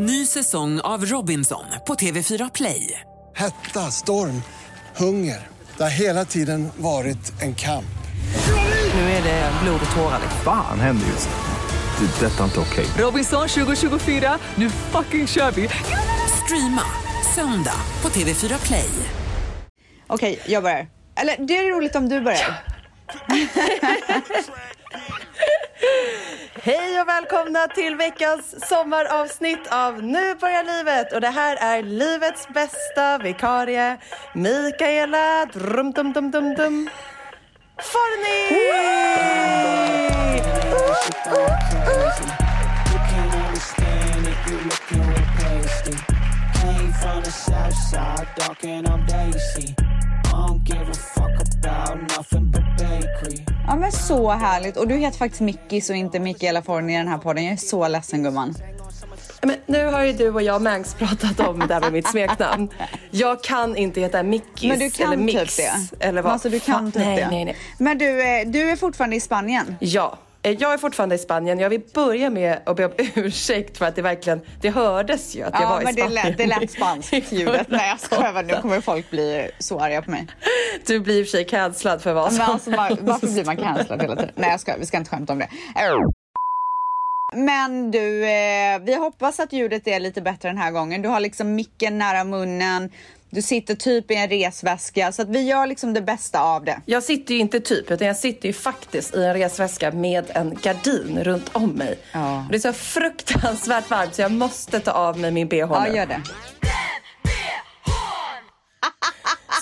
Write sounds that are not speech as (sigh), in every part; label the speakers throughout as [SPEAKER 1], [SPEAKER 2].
[SPEAKER 1] Ny säsong av Robinson på TV4 Play.
[SPEAKER 2] Hetta, storm, hunger. Det har hela tiden varit en kamp.
[SPEAKER 1] Nu är det blod och tårar.
[SPEAKER 3] Fan händer just nu. Det. är Detta är inte okej.
[SPEAKER 1] Robinson 2024, nu fucking kör vi! Streama söndag på TV4 Play.
[SPEAKER 4] Okej, jag börjar. Eller det är roligt om du börjar. (laughs) (laughs)
[SPEAKER 5] Hej och välkomna till veckans sommaravsnitt av Nu börjar livet. Och det här är livets bästa vikarie, Mikaela drum, dum, dum, dum, dum. Forni!
[SPEAKER 6] Dark and I'm Daisy. I don't give a fuck about nothing but bakery.
[SPEAKER 4] Ja men så härligt. Och du heter faktiskt Mickis och inte Mikaela Forni i den här podden. Jag är så ledsen gumman.
[SPEAKER 5] Men nu har ju du och jag Mangs pratat om det här med mitt smeknamn. Jag kan inte heta Mickis
[SPEAKER 4] Men du kan
[SPEAKER 5] eller Mix.
[SPEAKER 4] typ det.
[SPEAKER 5] Eller vad
[SPEAKER 4] Alltså du kan typ
[SPEAKER 5] nej,
[SPEAKER 4] det.
[SPEAKER 5] Nej, nej.
[SPEAKER 4] Men du, eh, du är fortfarande i Spanien.
[SPEAKER 5] Ja, jag är fortfarande i Spanien. Jag vill börja med att be om (laughs) ursäkt för att det verkligen, det hördes ju att jag
[SPEAKER 4] Ja
[SPEAKER 5] var i
[SPEAKER 4] men det
[SPEAKER 5] Spanien.
[SPEAKER 4] lät, det lät spanskt (laughs) ljudet. Nej jag skojar, nu kommer folk bli så arga på mig.
[SPEAKER 5] Du blir i och för sig cancellad för vad
[SPEAKER 4] Men
[SPEAKER 5] som
[SPEAKER 4] alltså, var, varför blir man (laughs) cancellad hela tiden? Nej jag ska, vi ska inte skämta om det. Men du, eh, vi hoppas att ljudet är lite bättre den här gången. Du har liksom micken nära munnen. Du sitter typ i en resväska så att vi gör liksom det bästa av det.
[SPEAKER 5] Jag sitter ju inte typ, utan jag sitter ju faktiskt i en resväska med en gardin runt om mig.
[SPEAKER 4] Ja.
[SPEAKER 5] Det är så fruktansvärt varmt så jag måste ta av mig min bh
[SPEAKER 4] Ja,
[SPEAKER 5] nu.
[SPEAKER 4] gör det. (laughs)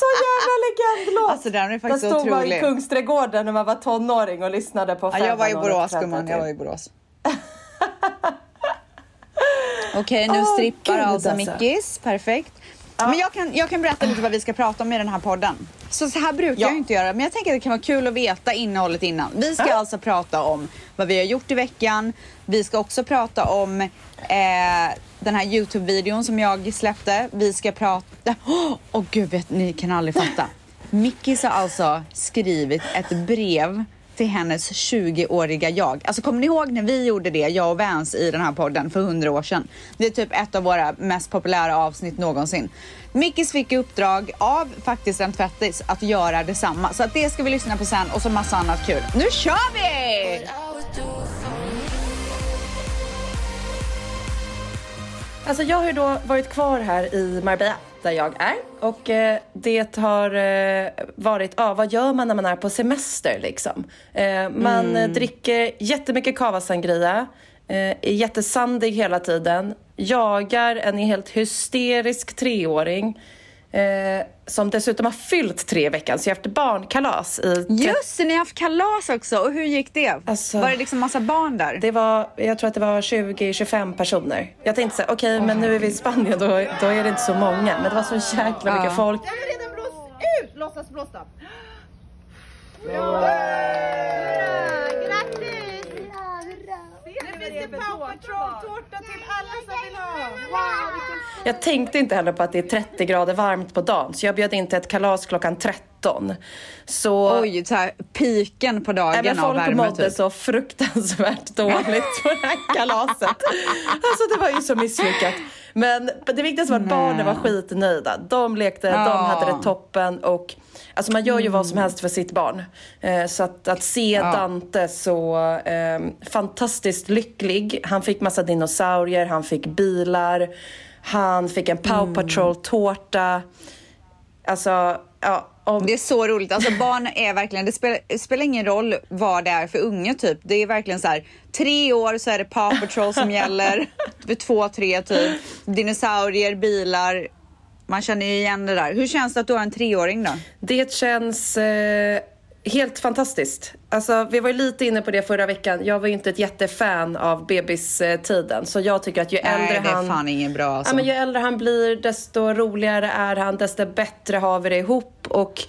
[SPEAKER 5] Så jävla legendlåt!
[SPEAKER 4] Alltså den är
[SPEAKER 5] Där
[SPEAKER 4] faktiskt
[SPEAKER 5] stod man i
[SPEAKER 4] otrolig.
[SPEAKER 5] Kungsträdgården när man var tonåring och lyssnade på
[SPEAKER 4] Ja, jag var i Borås gumman, jag var i Borås. (laughs) Okej, nu
[SPEAKER 5] Åh,
[SPEAKER 4] strippar
[SPEAKER 5] gud,
[SPEAKER 4] alltså. Mickis. Perfekt. Men jag kan, jag kan berätta lite vad vi ska prata om i den här podden. Så, så här brukar
[SPEAKER 5] Ja.
[SPEAKER 4] jag inte göra, men jag tänker att det kan vara kul att veta innehållet innan. Vi ska alltså prata om vad vi har gjort i veckan. Vi ska också prata om eh, den här Youtube-videon som jag släppte. Vi ska prata... (gasps) Åh oh, gud, vet, ni kan aldrig fatta. Mickis har alltså skrivit ett brev till hennes 20-åriga jag. Alltså kommer ni ihåg när vi gjorde det, jag och Vans i den här podden för 100 år sedan? Det är typ ett av våra mest populära avsnitt någonsin. Mickis fick i uppdrag av faktiskt en tvättis att göra detsamma. Så att det ska vi lyssna på sen och så massa annat kul. Nu kör vi!
[SPEAKER 5] Alltså jag har ju då varit kvar här i Marbella där jag är och eh, det har eh, varit, ja vad gör man när man är på semester liksom? Eh, man eh, dricker jättemycket cava sangria, eh, är jättesandig hela tiden, jagar en helt hysterisk treåring eh, som dessutom har fyllt tre i veckan så jag har haft barnkalas i
[SPEAKER 4] Just det, ni har haft kalas också. Och hur gick det?
[SPEAKER 5] Alltså-
[SPEAKER 4] var det liksom massa barn där?
[SPEAKER 5] Det var, jag tror att det var 20-25 personer. Jag tänkte så okej men nu är vi i Spanien då, då är det inte så många. Men det var så jäkla mycket
[SPEAKER 4] Ja.
[SPEAKER 5] folk.
[SPEAKER 7] Den har redan blåst ut! Låtsas blåsta. Grattis! Nu finns det Paw Patrol-tårta till alla som vill ha. Wow, vilken
[SPEAKER 5] Jag tänkte inte heller på att det är 30 grader varmt på dagen. Så jag bjöd in till ett kalas klockan 13. Så
[SPEAKER 4] Oj, så här, piken på dagen
[SPEAKER 5] även
[SPEAKER 4] av
[SPEAKER 5] folk
[SPEAKER 4] värme
[SPEAKER 5] mådde
[SPEAKER 4] typ.
[SPEAKER 5] så fruktansvärt (laughs) dåligt på det här kalaset. Alltså det var ju så misslyckat. Men det viktigaste var att barnen var skitnöjda. De lekte, de
[SPEAKER 4] Ja.
[SPEAKER 5] hade det toppen och Alltså man gör ju vad som helst för sitt barn. Eh, så att, att se Dante så eh, fantastiskt lycklig. Han fick massa dinosaurier, han fick bilar, han fick en Paw Patrol-tårta. Alltså, ja. Om,
[SPEAKER 4] Det är så roligt. Alltså barn är verkligen, det spelar, det spelar ingen roll vad det är för unge typ. Det är verkligen så här, tre år så är det Paw Patrol som gäller. (laughs) Vid två, tre typ. Dinosaurier, bilar. Man känner ju igen det där. Hur känns det att du har en treåring då?
[SPEAKER 5] Det känns eh, helt fantastiskt. Alltså, vi var ju lite inne på det förra veckan. Jag var ju inte ett jättefan av bebistiden. Så jag tycker att ju äldre
[SPEAKER 4] Nej, är
[SPEAKER 5] han...
[SPEAKER 4] fan ingen bra alltså.
[SPEAKER 5] Ja, men ju äldre han blir, desto roligare är han, desto bättre har vi det ihop. Och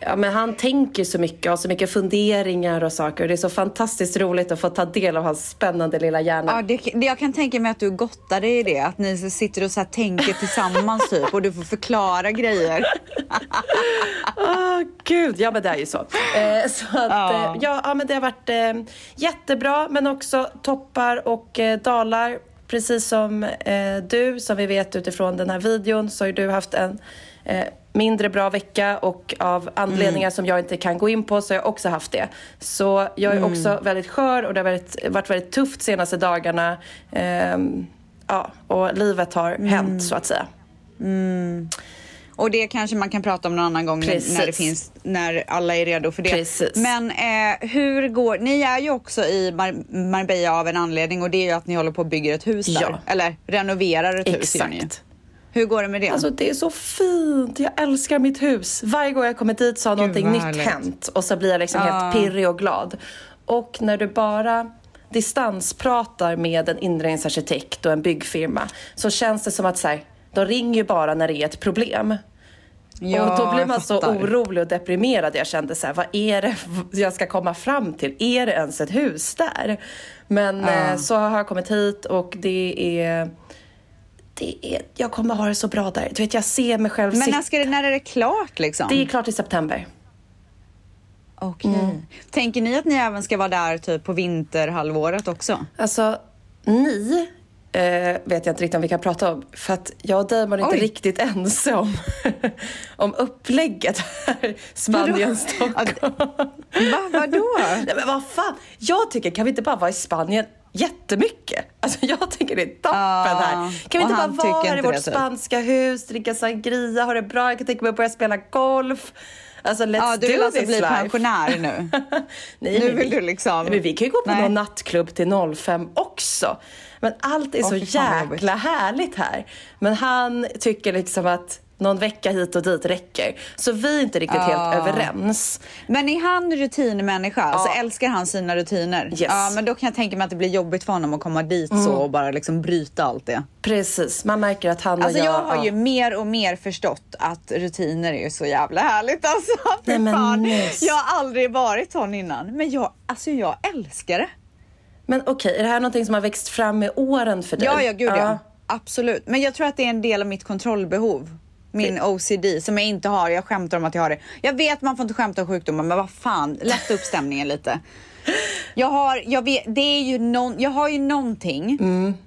[SPEAKER 5] ja, men han tänker så mycket och har så mycket funderingar och saker. Och det är så fantastiskt roligt att få ta del av hans spännande lilla hjärna.
[SPEAKER 4] Ja, det, det, jag kan tänka mig att du gottar dig i det. Att ni sitter och så tänker tillsammans (laughs) typ och du får förklara grejer.
[SPEAKER 5] Åh (laughs) gud, ja men det är ju så. Eh, så att,
[SPEAKER 4] Ja.
[SPEAKER 5] eh, ja. men det har varit eh, jättebra men också toppar och eh, dalar. precis som eh, du, som vi vet utifrån den här videon, så har du haft en eh, mindre bra vecka och av anledningar
[SPEAKER 4] Mm.
[SPEAKER 5] som jag inte kan gå in på så har jag också haft det. Så jag är
[SPEAKER 4] Mm.
[SPEAKER 5] också väldigt skör och det har varit, varit väldigt tufft senaste dagarna. Ehm, ja, och livet har
[SPEAKER 4] Mm.
[SPEAKER 5] hänt så att säga.
[SPEAKER 4] Och det kanske man kan prata om någon annan gång när-
[SPEAKER 5] Precis.
[SPEAKER 4] när det finns, när alla är redo för det.
[SPEAKER 5] Precis.
[SPEAKER 4] Men eh, hur går, ni är ju också i Mar- Marbella av en anledning och det är ju att ni håller på att bygga ett hus där.
[SPEAKER 5] Ja.
[SPEAKER 4] Eller renoverar ett hus ni ju.
[SPEAKER 5] Exakt.
[SPEAKER 4] Hur går det med det?
[SPEAKER 5] Alltså det är så fint, jag älskar mitt hus. Varje gång jag kommer dit så har någonting
[SPEAKER 4] vad
[SPEAKER 5] nytt
[SPEAKER 4] härligt.
[SPEAKER 5] hänt och så blir jag liksom
[SPEAKER 4] Ja.
[SPEAKER 5] helt pirrig och glad. Och när du bara distanspratar med en inredningsarkitekt och en byggfirma så känns det som att så här, de ringer ju bara när det är ett problem.
[SPEAKER 4] Ja,
[SPEAKER 5] och då blir man så orolig och deprimerad. Jag kände så här, vad är det jag ska komma fram till? Är det ens ett hus där? Men eh, så har jag kommit hit och det är... Det är, jag kommer ha det så bra där. Du vet, jag ser mig själv
[SPEAKER 4] Men när, ska det, när är det klart liksom?
[SPEAKER 5] Det är klart i september.
[SPEAKER 4] Okej.
[SPEAKER 5] Mm.
[SPEAKER 4] Tänker ni att ni även ska vara där typ på vinterhalvåret också?
[SPEAKER 5] Alltså, ni eh, vet jag inte riktigt om vi kan prata om. För att jag och Damon är inte riktigt ense om, (laughs) om upplägget här. Spanien, Stockholm.
[SPEAKER 4] Va, vadå? (laughs)
[SPEAKER 5] Nej men vad fan. Jag tycker, kan vi inte bara vara i Spanien jättemycket? Alltså jag tycker det är toppen
[SPEAKER 4] Ja,
[SPEAKER 5] här. Kan vi inte bara vara här i vårt
[SPEAKER 4] det,
[SPEAKER 5] spanska hus, dricka sangria, ha det bra. Jag kan tänka mig att börja spela golf. Alltså let's
[SPEAKER 4] du
[SPEAKER 5] do
[SPEAKER 4] vill alltså
[SPEAKER 5] this
[SPEAKER 4] bli
[SPEAKER 5] life.
[SPEAKER 4] pensionär nu? (laughs)
[SPEAKER 5] nej,
[SPEAKER 4] Nu vill
[SPEAKER 5] vi-
[SPEAKER 4] du liksom-
[SPEAKER 5] men vi kan ju gå på
[SPEAKER 4] Nej.
[SPEAKER 5] någon nattklubb till 05 också. Men allt är
[SPEAKER 4] Åh,
[SPEAKER 5] så jäkla härligt här. Men han tycker liksom att någon vecka hit och dit räcker. Så vi är inte riktigt helt överens.
[SPEAKER 4] Men är han rutinmänniska? Alltså
[SPEAKER 5] Ja.
[SPEAKER 4] älskar han sina rutiner?
[SPEAKER 5] Yes. Mm.
[SPEAKER 4] Ja, men då kan jag tänka mig att det blir jobbigt för honom att komma dit så och bara liksom bryta allt det.
[SPEAKER 5] Precis, man märker att han och
[SPEAKER 4] Alltså jag har
[SPEAKER 5] ja.
[SPEAKER 4] ju mer och mer förstått att rutiner är så jävla härligt alltså.
[SPEAKER 5] Nej, men nice.
[SPEAKER 4] Jag har aldrig varit sån innan. Men jag, alltså jag älskar det.
[SPEAKER 5] Men okej, är det här någonting som har växt fram med åren för dig?
[SPEAKER 4] Ja, ja, gud ja. Absolut. Men jag tror att det är en del av mitt kontrollbehov. Min OCD som jag inte har. Jag skämtar om att jag har det. Jag vet man får inte skämta om sjukdomar men vad fan, lätta upp stämningen lite. Jag har, jag vet, det är ju någon, jag har ju någonting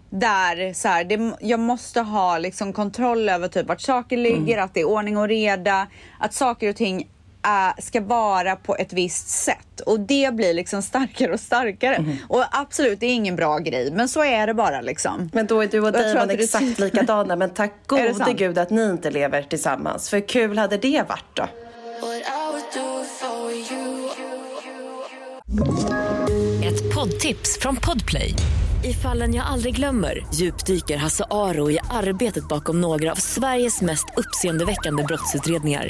[SPEAKER 4] där så här, det, jag måste ha liksom kontroll över typ vart saker ligger, att det är ordning och reda, att saker och ting äh, ska vara på ett visst sätt. Och det blir liksom starkare och starkare. Och absolut, det är ingen bra grej, men så är det bara liksom.
[SPEAKER 5] Men då är du och Damon exakt likadana. Men tack (laughs) gode gud att ni inte lever tillsammans. För kul hade det varit då?
[SPEAKER 8] Ett poddtips från Podplay. I fallen jag aldrig glömmer djupdyker Hasse Aro i arbetet bakom några av Sveriges mest uppseendeväckande brottsutredningar.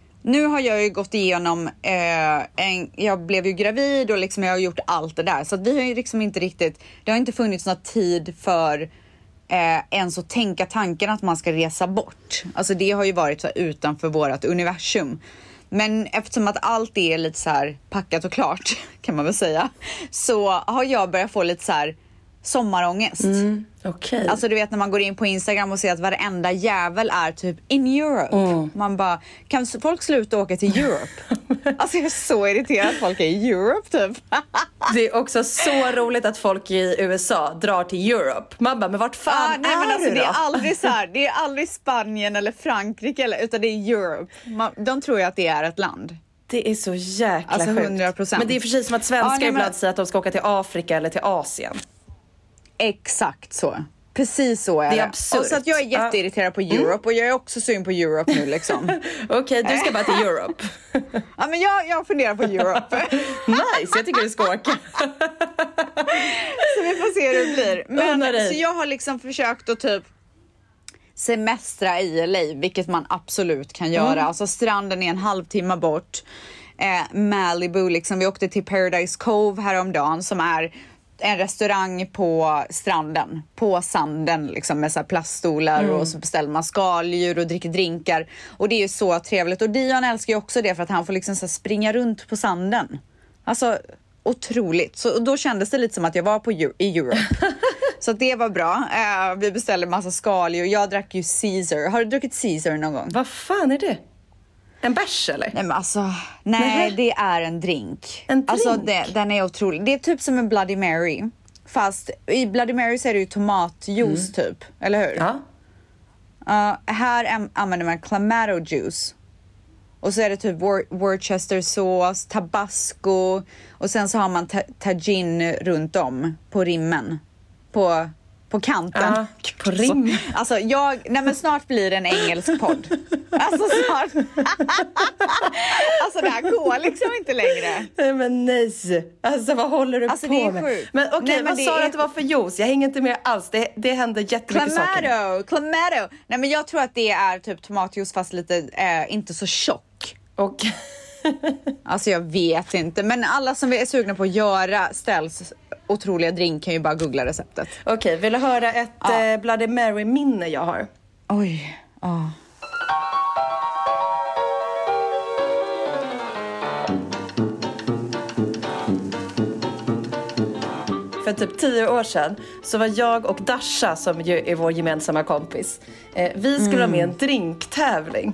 [SPEAKER 4] Nu har jag ju gått igenom, eh, en, jag blev ju gravid och liksom jag har gjort allt det där. Så att vi har ju liksom inte riktigt, det har inte funnits någon tid för eh, ens att tänka tanken att man ska resa bort. Alltså det har ju varit så utanför vårt universum. Men eftersom att allt är lite så här packat och klart (laughs) kan man väl säga. Så har jag börjat få lite så här sommarångest.
[SPEAKER 5] Okej.
[SPEAKER 4] Alltså du vet när man går in på Instagram och ser att varenda jävel är typ in Europe. Man bara, kan folk sluta åka till Europe? (laughs) alltså jag är så irriterad att folk är i Europe typ.
[SPEAKER 5] Det är också så roligt att folk i USA drar till Europe. Man bara, men vart fan
[SPEAKER 4] Ah, nej,
[SPEAKER 5] är
[SPEAKER 4] men alltså,
[SPEAKER 5] du
[SPEAKER 4] det
[SPEAKER 5] då?
[SPEAKER 4] är aldrig så här, (laughs) det är aldrig Spanien eller Frankrike eller, utan det är Europe. Man, de tror ju att det är ett land.
[SPEAKER 5] Det är så jäkla
[SPEAKER 4] Alltså,
[SPEAKER 5] sjukt.
[SPEAKER 4] 100%.
[SPEAKER 5] Men det är sig som att svenskar
[SPEAKER 4] Ja, nej, men-
[SPEAKER 5] ibland säger att de ska åka till Afrika eller till Asien.
[SPEAKER 4] Exakt så. Precis så är
[SPEAKER 5] Det
[SPEAKER 4] det.
[SPEAKER 5] är absurt.
[SPEAKER 4] Och så att jag är
[SPEAKER 5] Ja.
[SPEAKER 4] jätteirriterad på Europe och jag är också syn på Europe nu liksom. (laughs)
[SPEAKER 5] Okej, du ska bara till Europe. (laughs)
[SPEAKER 4] ja men jag, jag funderar på Europe. (laughs)
[SPEAKER 5] nice, jag tycker du ska åka.
[SPEAKER 4] Så vi får se hur det blir. Men, så jag har liksom försökt att typ semestra i LA, vilket man absolut kan göra.
[SPEAKER 5] Mm.
[SPEAKER 4] Alltså stranden är en halvtimme bort. Eh, Malibu, liksom. Vi åkte till Paradise Cove häromdagen som är en restaurang på stranden, på sanden liksom med så plaststolar
[SPEAKER 5] Mm.
[SPEAKER 4] och så beställer man skaldjur och dricker drinkar. Och det är ju så trevligt. Och Dion älskar ju också det för att han får liksom så springa runt på sanden. Alltså otroligt. Så då kändes det lite som att jag var på Eu- i Europe. (laughs) så det var bra. Eh, vi beställde massa skaldjur. Jag drack ju Caesar. Har du druckit Caesar någon gång?
[SPEAKER 5] Vad fan är det? En bärs eller?
[SPEAKER 4] Nej men alltså, nej
[SPEAKER 5] Nähä.
[SPEAKER 4] det är en drink.
[SPEAKER 5] En
[SPEAKER 4] Alltså
[SPEAKER 5] drink?
[SPEAKER 4] det, den är otrolig. Det är typ som en Bloody Mary. Fast i Bloody Mary så är det ju tomatjuice typ, eller hur?
[SPEAKER 5] Mm. Ja.
[SPEAKER 4] Ja, här använder man clamato juice. Och så är det typ Wor- Worcestersås, tabasco och sen så har man ta- tagine runt om på rimmen. På, på kanten.
[SPEAKER 5] Ja, på rimmen.
[SPEAKER 4] Alltså jag, nej men snart blir det en engelsk podd. Alltså snart. (laughs) alltså det här går liksom inte längre.
[SPEAKER 5] Nej men nej. Alltså vad håller du
[SPEAKER 4] Alltså,
[SPEAKER 5] på
[SPEAKER 4] det är
[SPEAKER 5] med?
[SPEAKER 4] sjukt.
[SPEAKER 5] Men okej,
[SPEAKER 4] men
[SPEAKER 5] vad sa du
[SPEAKER 4] är-
[SPEAKER 5] att det var för juice? Jag hänger inte med alls. Det, det händer jättemycket saker.
[SPEAKER 4] Clamato, clamato. Nej men jag tror att det är typ tomatjuice fast lite, eh, inte så tjock.
[SPEAKER 5] Och (laughs)
[SPEAKER 4] Alltså jag vet inte, men alla som är sugna på att göra Stells otroliga drink kan ju bara googla receptet.
[SPEAKER 5] okej, vill du höra ett
[SPEAKER 4] Ja.
[SPEAKER 5] eh, Bloody Mary-minne jag har?
[SPEAKER 4] Oj, ja.
[SPEAKER 5] För typ tio år sedan så var jag och Dasha, som ju är vår gemensamma kompis, eh, vi skulle vara med i en drinktävling.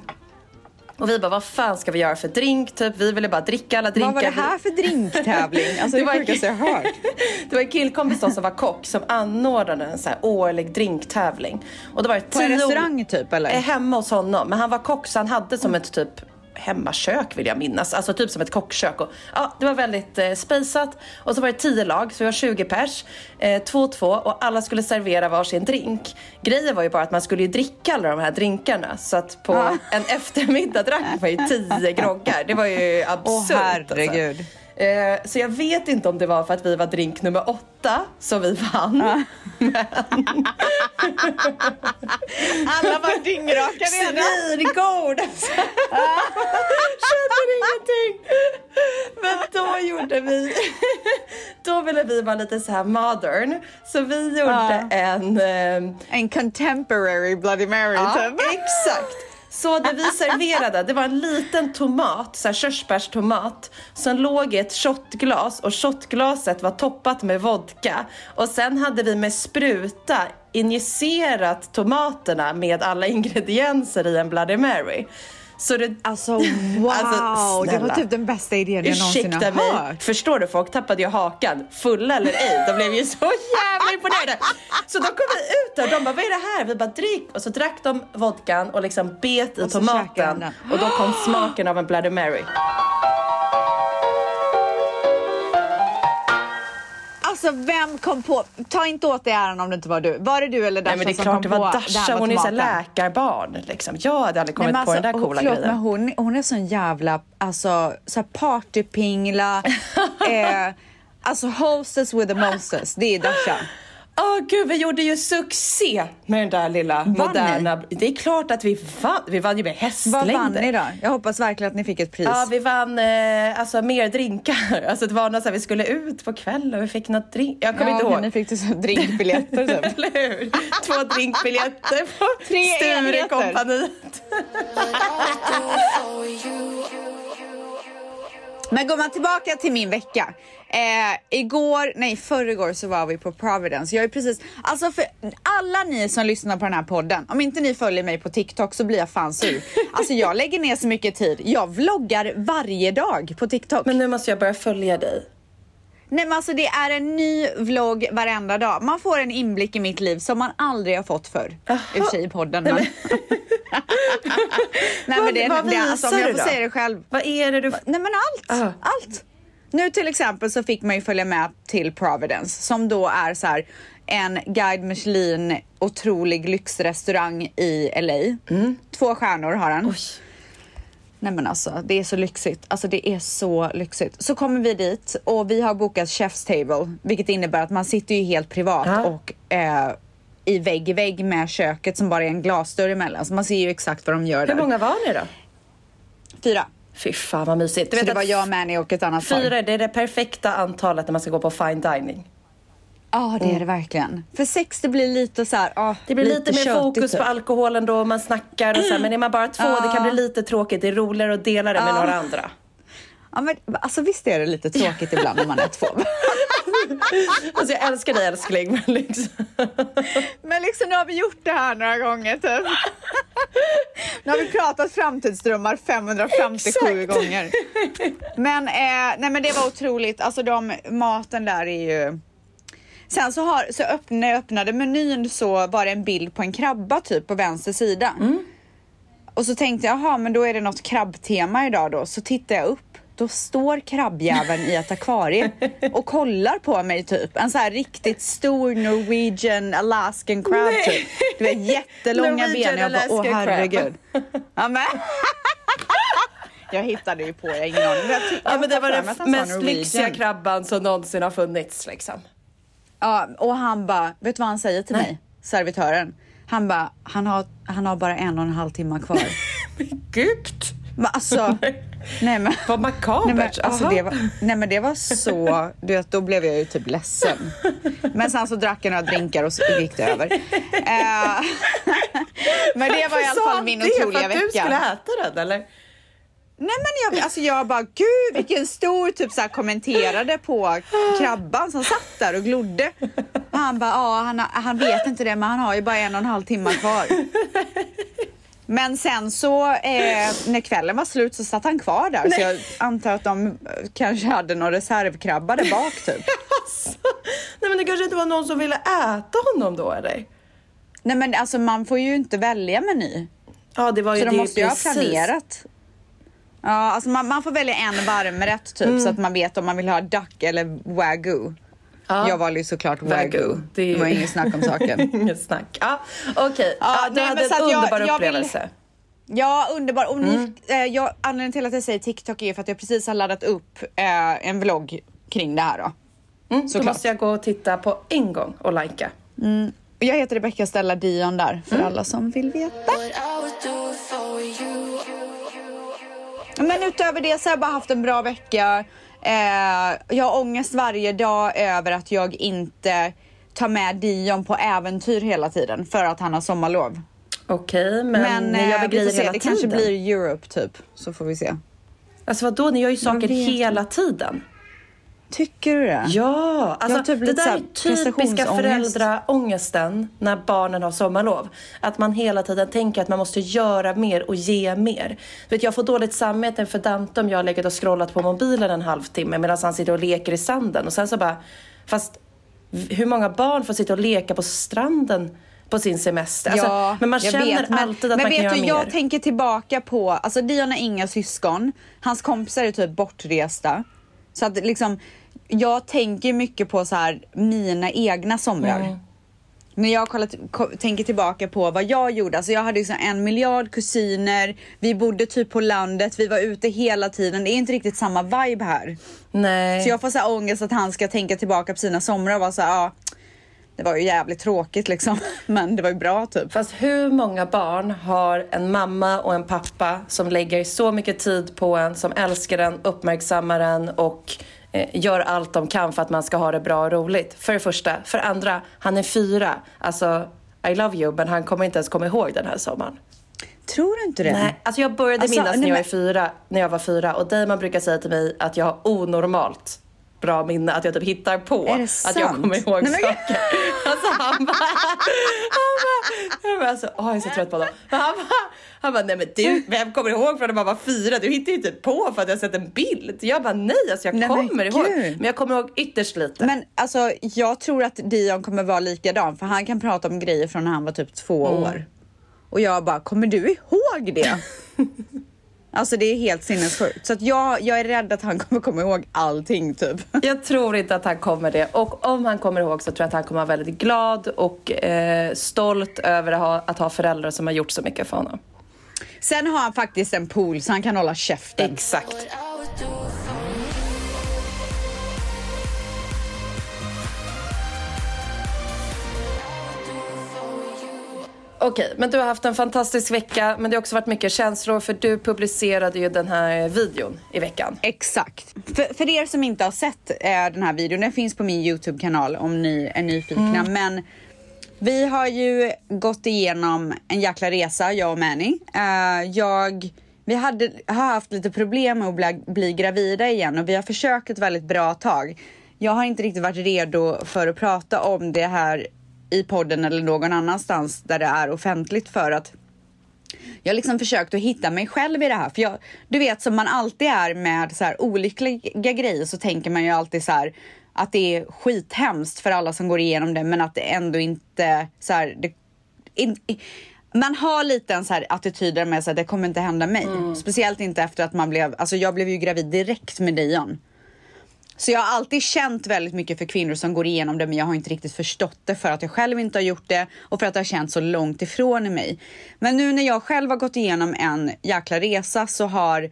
[SPEAKER 5] Och vi bara, vad fan ska vi göra för drink? Typ, vi ville bara dricka alla drinkar.
[SPEAKER 4] Vad var det här för drinktävling? (laughs) Alltså det,
[SPEAKER 5] var
[SPEAKER 4] det sjukaste jag hört. (laughs)
[SPEAKER 5] det var en killkompis som var kock som anordnade en så här årlig drinktävling. Och då var det
[SPEAKER 4] På en restaurang typ eller?
[SPEAKER 5] Eh, hemma hos honom. Men han var kock så han hade som ett typ hemmakök vill jag minnas. Alltså typ som ett kockkök. Och, ja, det var väldigt eh, spejsat. Och så var det 10 lag, så vi var 20 pers. 2-2 och alla skulle servera varsin drink. Grejen var ju bara att man skulle ju dricka alla de här drinkarna. Så att på
[SPEAKER 4] Ah.
[SPEAKER 5] en eftermiddag drack man ju 10 groggar. Det var ju absurt.
[SPEAKER 4] Åh herregud.
[SPEAKER 5] Alltså. Eh, Så jag vet inte om det var för att vi var drink nummer åtta som vi vann.
[SPEAKER 4] Alla var dyngraka redan.
[SPEAKER 5] Svingod! Känner ingenting. Men då gjorde vi, då ville vi vara lite så här modern. Så vi gjorde en... ehm,
[SPEAKER 4] En contemporary Bloody Mary typ.
[SPEAKER 5] exakt. Så det vi serverade, det var en liten tomat, så här körsbärstomat, som låg i ett shotglas och shotglaset var toppat med vodka. Och sen hade vi med spruta injicerat tomaterna med alla ingredienser i en Bloody Mary. Så det,
[SPEAKER 4] Alltså (laughs) wow,
[SPEAKER 5] Alltså,
[SPEAKER 4] det var typ den bästa idén jag någonsin har
[SPEAKER 5] mig,
[SPEAKER 4] hört.
[SPEAKER 5] förstår du? Folk tappade ju hakan, fulla eller ej. De blev ju så (laughs) jävla imponerade. Så då kom vi ut där de bara, vad är det här? Vi bara, drick. Och så drack de vodkan och liksom bet i
[SPEAKER 4] Och
[SPEAKER 5] tomaten. Och då kom (gasps) smaken av en Bloody Mary.
[SPEAKER 4] Alltså vem kom på, ta inte åt dig äran om det inte var du. Var det du eller Dasha
[SPEAKER 5] Nej men det är
[SPEAKER 4] som
[SPEAKER 5] klart det var Dasha, hon är så läkarbarn liksom. Jag hade aldrig kommit
[SPEAKER 4] Nej,
[SPEAKER 5] på den där
[SPEAKER 4] alltså,
[SPEAKER 5] coola
[SPEAKER 4] förlåt,
[SPEAKER 5] grejen.
[SPEAKER 4] Men hon, hon är sån jävla alltså, så partypingla. (laughs) eh, alltså hostess with the mostess, det är Dasha.
[SPEAKER 5] Åh gud, vi gjorde ju succé med den där lilla
[SPEAKER 4] ni?
[SPEAKER 5] moderna... Det är klart att vi vann. Vi vann ju med
[SPEAKER 4] Vad
[SPEAKER 5] hästlängder.
[SPEAKER 4] vann ni då? Jag hoppas verkligen att ni fick ett pris.
[SPEAKER 5] Ja, vi vann eh, alltså mer drinkar. (laughs) Alltså det var något så här, vi skulle ut på kvällen och vi fick något drink. Jag kommer
[SPEAKER 4] Ja,
[SPEAKER 5] inte ihåg.
[SPEAKER 4] Ni fick så drinkbiljetter typ. (laughs)
[SPEAKER 5] Eller hur? Två drinkbiljetter på. (laughs) Sturecompagniet.
[SPEAKER 4] Men går man tillbaka till min vecka. Eh, igår, nej förrgår så var vi på Providence. Jag är precis, alltså för alla ni som lyssnar på den här podden, om inte ni följer mig på TikTok så blir jag fan sur. (laughs) Alltså jag lägger ner så mycket tid. Jag vloggar varje dag på TikTok.
[SPEAKER 5] Men nu måste jag börja följa dig.
[SPEAKER 4] Nej men alltså det är en ny vlogg varenda dag. Man får en inblick i mitt liv som man aldrig har fått förr. I och för sig i podden men. Nej men det,
[SPEAKER 5] Vad- (laughs) vad
[SPEAKER 4] det, alltså, om
[SPEAKER 5] visar
[SPEAKER 4] jag
[SPEAKER 5] du
[SPEAKER 4] får
[SPEAKER 5] då?
[SPEAKER 4] säga det själv.
[SPEAKER 5] Vad är det du...
[SPEAKER 4] Nej men allt,
[SPEAKER 5] Ah.
[SPEAKER 4] allt. Nu till exempel så fick man ju följa med till Providence som då är så här en Guide Michelin otrolig lyxrestaurang i LA. Två stjärnor har han.
[SPEAKER 5] Mm. Oj.
[SPEAKER 4] Nej men alltså det är så lyxigt. Alltså det är så lyxigt. Så kommer vi dit och vi har bokat chef's table vilket innebär att man sitter ju helt privat
[SPEAKER 5] Ja.
[SPEAKER 4] och eh, i vägg i vägg med köket som bara är en glasdörr emellan. Så man ser ju exakt vad de gör
[SPEAKER 5] Hur
[SPEAKER 4] där.
[SPEAKER 5] många var ni då?
[SPEAKER 4] Fyra.
[SPEAKER 5] Fy fan vad mysigt. Du
[SPEAKER 4] Så
[SPEAKER 5] vet
[SPEAKER 4] det var jag, Manny och ett annat par.
[SPEAKER 5] Fyra det är det perfekta antalet när man ska gå på fine dining.
[SPEAKER 4] Ja, det är det verkligen. För sex det blir lite så här, ah,
[SPEAKER 5] Det blir lite, mer
[SPEAKER 4] köttigt,
[SPEAKER 5] fokus
[SPEAKER 4] typ.
[SPEAKER 5] på alkoholen då man snackar och så här, (clears throat) men är man bara två det kan bli lite tråkigt. Det är roligare att dela det med
[SPEAKER 4] Ja.
[SPEAKER 5] några andra.
[SPEAKER 4] Ja, men, alltså visst är det lite tråkigt ibland när man är två. (laughs)
[SPEAKER 5] Alltså jag älskar dig älskling men liksom.
[SPEAKER 4] Men liksom nu har vi gjort det här några gånger typ. Nu har vi pratat framtidsdrömmar 557 gånger. Men, eh, nej, men det var otroligt. Alltså de, maten där är ju... Sen så, har, så öpp, när jag öppnade menyn så var det en bild på en krabba typ på vänster sida. Och så tänkte jag, jaha men då är det något krabbtema idag då. Så tittar jag upp. Då står krabbjäveln i ett akvarie och kollar på mig typ. En så här riktigt stor Norwegian Alaskan crab
[SPEAKER 5] Nej.
[SPEAKER 4] typ. Du vet jättelånga ben. Jag bara, åh
[SPEAKER 5] Alaskan crab."
[SPEAKER 4] herregud. Ja, men. (laughs) jag hittade ju på, jag har ingen aning. Jag
[SPEAKER 5] Ja men det var den mest lyxiga krabban som någonsin har funnits liksom.
[SPEAKER 4] Ja, och han bara, vet du vad han säger till
[SPEAKER 5] Nej.
[SPEAKER 4] mig? Servitören. Han bara, han har, han har bara en och en halv timme kvar. (laughs)
[SPEAKER 5] Gud!
[SPEAKER 4] Men alltså, nej men.
[SPEAKER 5] Vad makabert.
[SPEAKER 4] Nej men, alltså, det var, nej men det var så, du vet, då blev jag ju typ ledsen. Men sen så drack jag några drinkar och så gick det över. Eh, (laughs) men det var i alla
[SPEAKER 5] Sa
[SPEAKER 4] fall
[SPEAKER 5] han
[SPEAKER 4] min
[SPEAKER 5] det
[SPEAKER 4] otroliga
[SPEAKER 5] för att du skulle
[SPEAKER 4] vecka.
[SPEAKER 5] äta den eller?
[SPEAKER 4] Nej men jag, alltså jag bara, gud vilken stor, typ så här kommenterade på krabban som satt där och glodde. Och han bara, ja han, han vet inte det men han har ju bara en och en halv timme kvar. Men sen så eh, när kvällen var slut så satt han kvar där så jag antar att de kanske hade någon reservkrabba där bak typ. (laughs)
[SPEAKER 5] Alltså, nej men det kanske inte var någon som ville äta honom då eller?
[SPEAKER 4] Nej men alltså man får ju inte välja meny.
[SPEAKER 5] Ja det var ju
[SPEAKER 4] Så
[SPEAKER 5] det
[SPEAKER 4] de måste ju ha planerat. Ja, alltså man, man får välja en varmrätt typ
[SPEAKER 5] Mm.
[SPEAKER 4] så att man vet om man vill ha duck eller wagyu.
[SPEAKER 5] Ja.
[SPEAKER 4] Jag valde ju såklart
[SPEAKER 5] Wagyu.
[SPEAKER 4] wagyu.
[SPEAKER 5] Det är-
[SPEAKER 4] Det var inget snack om saken. (laughs)
[SPEAKER 5] Inget snack. Ja, okej.
[SPEAKER 4] Ja,
[SPEAKER 5] Ja, du
[SPEAKER 4] nej,
[SPEAKER 5] hade
[SPEAKER 4] men
[SPEAKER 5] en
[SPEAKER 4] jag-
[SPEAKER 5] underbar
[SPEAKER 4] jag vill-
[SPEAKER 5] upplevelse.
[SPEAKER 4] Ja, underbar. Och ni,
[SPEAKER 5] Mm.
[SPEAKER 4] eh, jag, anledningen till att jag säger TikTok är för att jag precis har laddat upp eh, en vlogg kring det här då.
[SPEAKER 5] Mm, då måste jag gå och titta på en gång och likea.
[SPEAKER 4] Och Jag heter Rebecca Stella Dion där, för
[SPEAKER 5] Mm.
[SPEAKER 4] alla som vill veta. Men utöver det så har jag bara haft en bra vecka. Eh, jag har ångest varje dag över att jag inte tar med Dion på äventyr hela tiden för att han har sommarlov.
[SPEAKER 5] Okej, men, ni gör
[SPEAKER 4] eh,
[SPEAKER 5] väl grejer
[SPEAKER 4] se,
[SPEAKER 5] hela
[SPEAKER 4] det
[SPEAKER 5] tiden?
[SPEAKER 4] kanske blir Europe typ, så får vi se.
[SPEAKER 5] Alltså vadå, ni gör ju saker hela tiden.
[SPEAKER 4] Tycker du det?
[SPEAKER 5] Ja, alltså
[SPEAKER 4] typ
[SPEAKER 5] det där är typiska föräldraångesten när barnen har sommarlov. Att man hela tiden tänker att man måste göra mer och ge mer. Vet, jag får dåligt samvete för Dante om jag har legat och scrollat på mobilen en halvtimme medan han sitter och leker i sanden. Och sen så bara, fast hur många barn får sitta och leka på stranden på sin semester? Alltså,
[SPEAKER 4] Ja,
[SPEAKER 5] men man känner
[SPEAKER 4] vet, men-
[SPEAKER 5] alltid att
[SPEAKER 4] men
[SPEAKER 5] man kan göra
[SPEAKER 4] du,
[SPEAKER 5] mer.
[SPEAKER 4] Jag tänker tillbaka på, alltså Dion har inga syskon, hans kompisar är typ bortresta. Så att liksom, jag tänker mycket på så här mina egna somrar.
[SPEAKER 5] Mm.
[SPEAKER 4] När jag kollat, ko- tänker tillbaka på vad jag gjorde, alltså jag hade liksom en miljard kusiner, vi bodde typ på landet, vi var ute hela tiden. Det är inte riktigt samma vibe här.
[SPEAKER 5] Nej.
[SPEAKER 4] Så jag får så här ångest att han ska tänka tillbaka på sina somrar och vara så här, ja, det var ju jävligt tråkigt liksom, (laughs) men det var ju bra typ.
[SPEAKER 5] Fast hur många barn har en mamma och en pappa som lägger så mycket tid på en, som älskar en, uppmärksammar en och eh, gör allt de kan för att man ska ha det bra och roligt? För det första. För det andra, han är fyra. Alltså, I love you, men han kommer inte ens komma ihåg den här sommaren.
[SPEAKER 4] Tror du inte det?
[SPEAKER 5] Nej, alltså jag började
[SPEAKER 4] Alltså,
[SPEAKER 5] minnas när jag, är fyra, när jag var fyra och Damon brukar säga till mig att jag har onormalt bra minne, att jag typ hittar på att jag kommer ihåg
[SPEAKER 4] Nej, men-
[SPEAKER 5] saker. (laughs) Alltså han bara, han bara, jag bara alltså, åh, jag är så trött på honom. Men han bara, han bara, nej men du, vem kommer ihåg från när man var fyra? Du hittar ju inte på för att jag har sett en bild. Jag bara, nej alltså jag
[SPEAKER 4] Nej, men
[SPEAKER 5] kommer ihåg.
[SPEAKER 4] gud.
[SPEAKER 5] Men jag kommer ihåg ytterst lite.
[SPEAKER 4] Men alltså, jag tror att Dion kommer vara likadan för han kan prata om grejer från när han var typ två
[SPEAKER 5] Mm.
[SPEAKER 4] år. Och jag bara, kommer du ihåg det? (laughs) alltså det är helt sinnessjukt. Så att jag, jag är rädd att han kommer komma ihåg allting typ.
[SPEAKER 5] Jag tror inte att han kommer det. Och om han kommer ihåg så tror jag att han kommer vara väldigt glad och eh, stolt över att ha, att ha föräldrar som har gjort så mycket för honom.
[SPEAKER 4] Sen har han faktiskt en pool så han kan hålla käften.
[SPEAKER 5] Exakt. Okej, men du har haft en fantastisk vecka men det har också varit mycket känslor för du publicerade ju den här videon i veckan.
[SPEAKER 4] Exakt. För, för er som inte har sett eh, den här videon, den finns på min YouTube-kanal om ni är nyfikna.
[SPEAKER 5] Mm.
[SPEAKER 4] Men vi har ju gått igenom en jäkla resa, jag och Manny. Eh, jag, vi hade, har haft lite problem med att bli, bli gravida igen och vi har försökt ett väldigt bra tag. Jag har inte riktigt varit redo för att prata om det här i podden eller någon annanstans där det är offentligt för att jag har liksom försökt att hitta mig själv i det här. För jag, du vet som man alltid är med så här olyckliga grejer så tänker man ju alltid så här att det är skithemskt för alla som går igenom det men att det ändå inte så här, det, in, man har lite en så här attityd där med att det kommer inte hända mig. Speciellt inte efter att man blev, alltså jag blev ju gravid direkt med Dion. Så jag har alltid känt väldigt mycket för kvinnor som går igenom det men jag har inte riktigt förstått det för att jag själv inte har gjort det och för att det har känts så långt ifrån mig. Men nu när jag själv har gått igenom en jäkla resa så har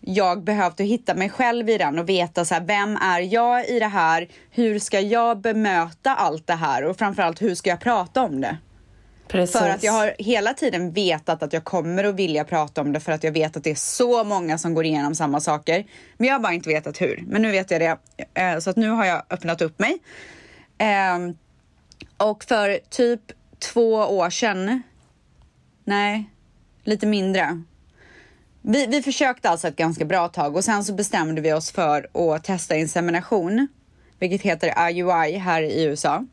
[SPEAKER 4] jag behövt att hitta mig själv i den och veta så här, vem är jag i det här? Hur ska jag bemöta allt det här och framförallt hur ska jag prata om det?
[SPEAKER 5] Precis.
[SPEAKER 4] För att jag har hela tiden vetat att jag kommer att vilja prata om det för att jag vet att det är så många som går igenom samma saker. Men jag har bara inte vetat hur. Men nu vet jag det. Eh, så att nu har jag öppnat upp mig. Ehm, och för typ två år sedan, nej, lite mindre. Vi, vi försökte alltså ett ganska bra tag och sen så bestämde vi oss för att testa insemination, vilket heter IUI här i USA.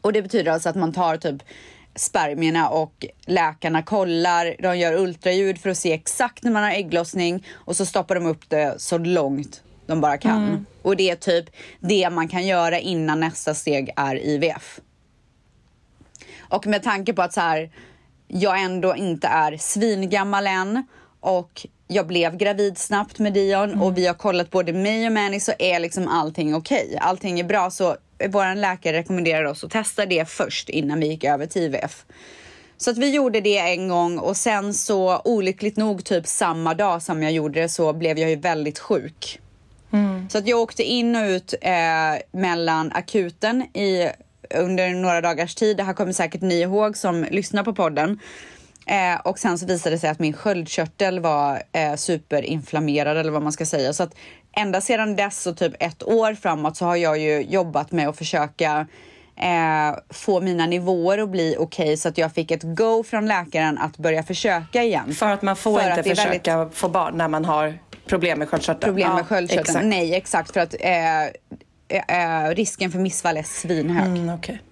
[SPEAKER 4] Och det betyder alltså att man tar typ spermierna och läkarna kollar, de gör ultraljud för att se exakt när man har ägglossning och så stoppar de upp det så långt de bara kan.
[SPEAKER 5] Mm.
[SPEAKER 4] Och det är typ det man kan göra innan nästa steg är IVF. Och med tanke på att så här, jag ändå inte är svingammal än och jag blev gravid snabbt med Dion och vi har kollat både mig och Manny så är liksom allting okej. Allting är bra så vår läkare rekommenderar oss att testa det först innan vi gick över till IVF. Så att vi gjorde det en gång och sen så olyckligt nog typ samma dag som jag gjorde det så blev jag ju väldigt sjuk. Så att jag åkte in och ut eh, mellan akuten i, under några dagars tid. Det här kommer säkert ni ihåg som lyssnar på podden. Eh, och sen så visade det sig att min sköldkörtel var eh, superinflammerad eller vad man ska säga. Så att ända sedan dess och typ ett år framåt så har jag ju jobbat med att försöka eh, få mina nivåer att bli okej så att jag fick ett go från läkaren att börja försöka igen.
[SPEAKER 5] För att man får
[SPEAKER 4] För
[SPEAKER 5] inte försöka få barn när man har problem med sköldkörteln.
[SPEAKER 4] problem med
[SPEAKER 5] Ja,
[SPEAKER 4] sköldkörteln.
[SPEAKER 5] exakt.
[SPEAKER 4] Nej, exakt. För att eh, eh, risken för missfall är svinhög.
[SPEAKER 5] Mm, okej.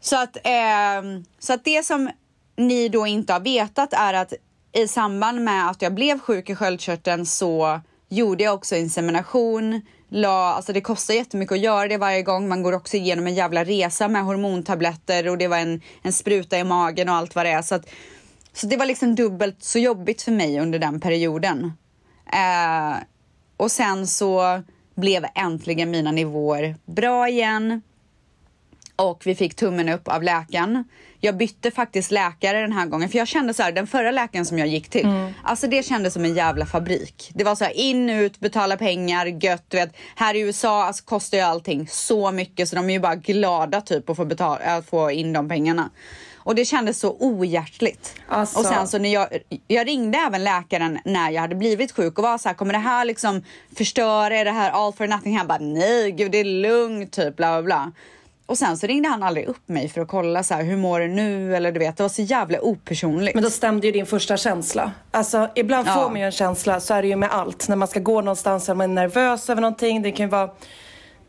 [SPEAKER 4] Så, att, eh, så att det som ni då inte har vetat är att i samband med att jag blev sjuk i sköldkörteln så gjorde jag också insemination. La, alltså det kostar jättemycket att göra det varje gång. Man går också igenom en jävla resa med hormontabletter och det var en, en spruta i magen och allt vad det är. Så, att, så det var liksom dubbelt så jobbigt för mig under den perioden. Eh, och sen så blev äntligen mina nivåer bra igen. Och vi fick tummen upp av läkaren. Jag bytte faktiskt läkare den här gången för jag kände så här, den förra läkaren som jag gick till, alltså det kändes som en jävla fabrik. Det var så här in, ut, betala pengar, gött, du vet. Här i USA alltså, kostar ju allting så mycket så de är ju bara glada typ att få, betala, att få in de pengarna. Och det kändes så ohjärtligt.
[SPEAKER 5] Alltså-
[SPEAKER 4] Och sen så när jag, jag ringde även läkaren när jag hade blivit sjuk och var så här, kommer det här liksom förstöra, är det här all for nothing? Han bara, nej gud det är lugnt typ, bla bla bla. Och sen så ringde han aldrig upp mig för att kolla så här, hur mår du nu? Eller du vet, det var så jävla opersonligt.
[SPEAKER 5] Men då stämde ju din första känsla. Alltså ibland
[SPEAKER 4] Ja.
[SPEAKER 5] får man ju en känsla, så är det ju med allt. När man ska gå någonstans eller man är nervös över någonting. Det kan ju vara,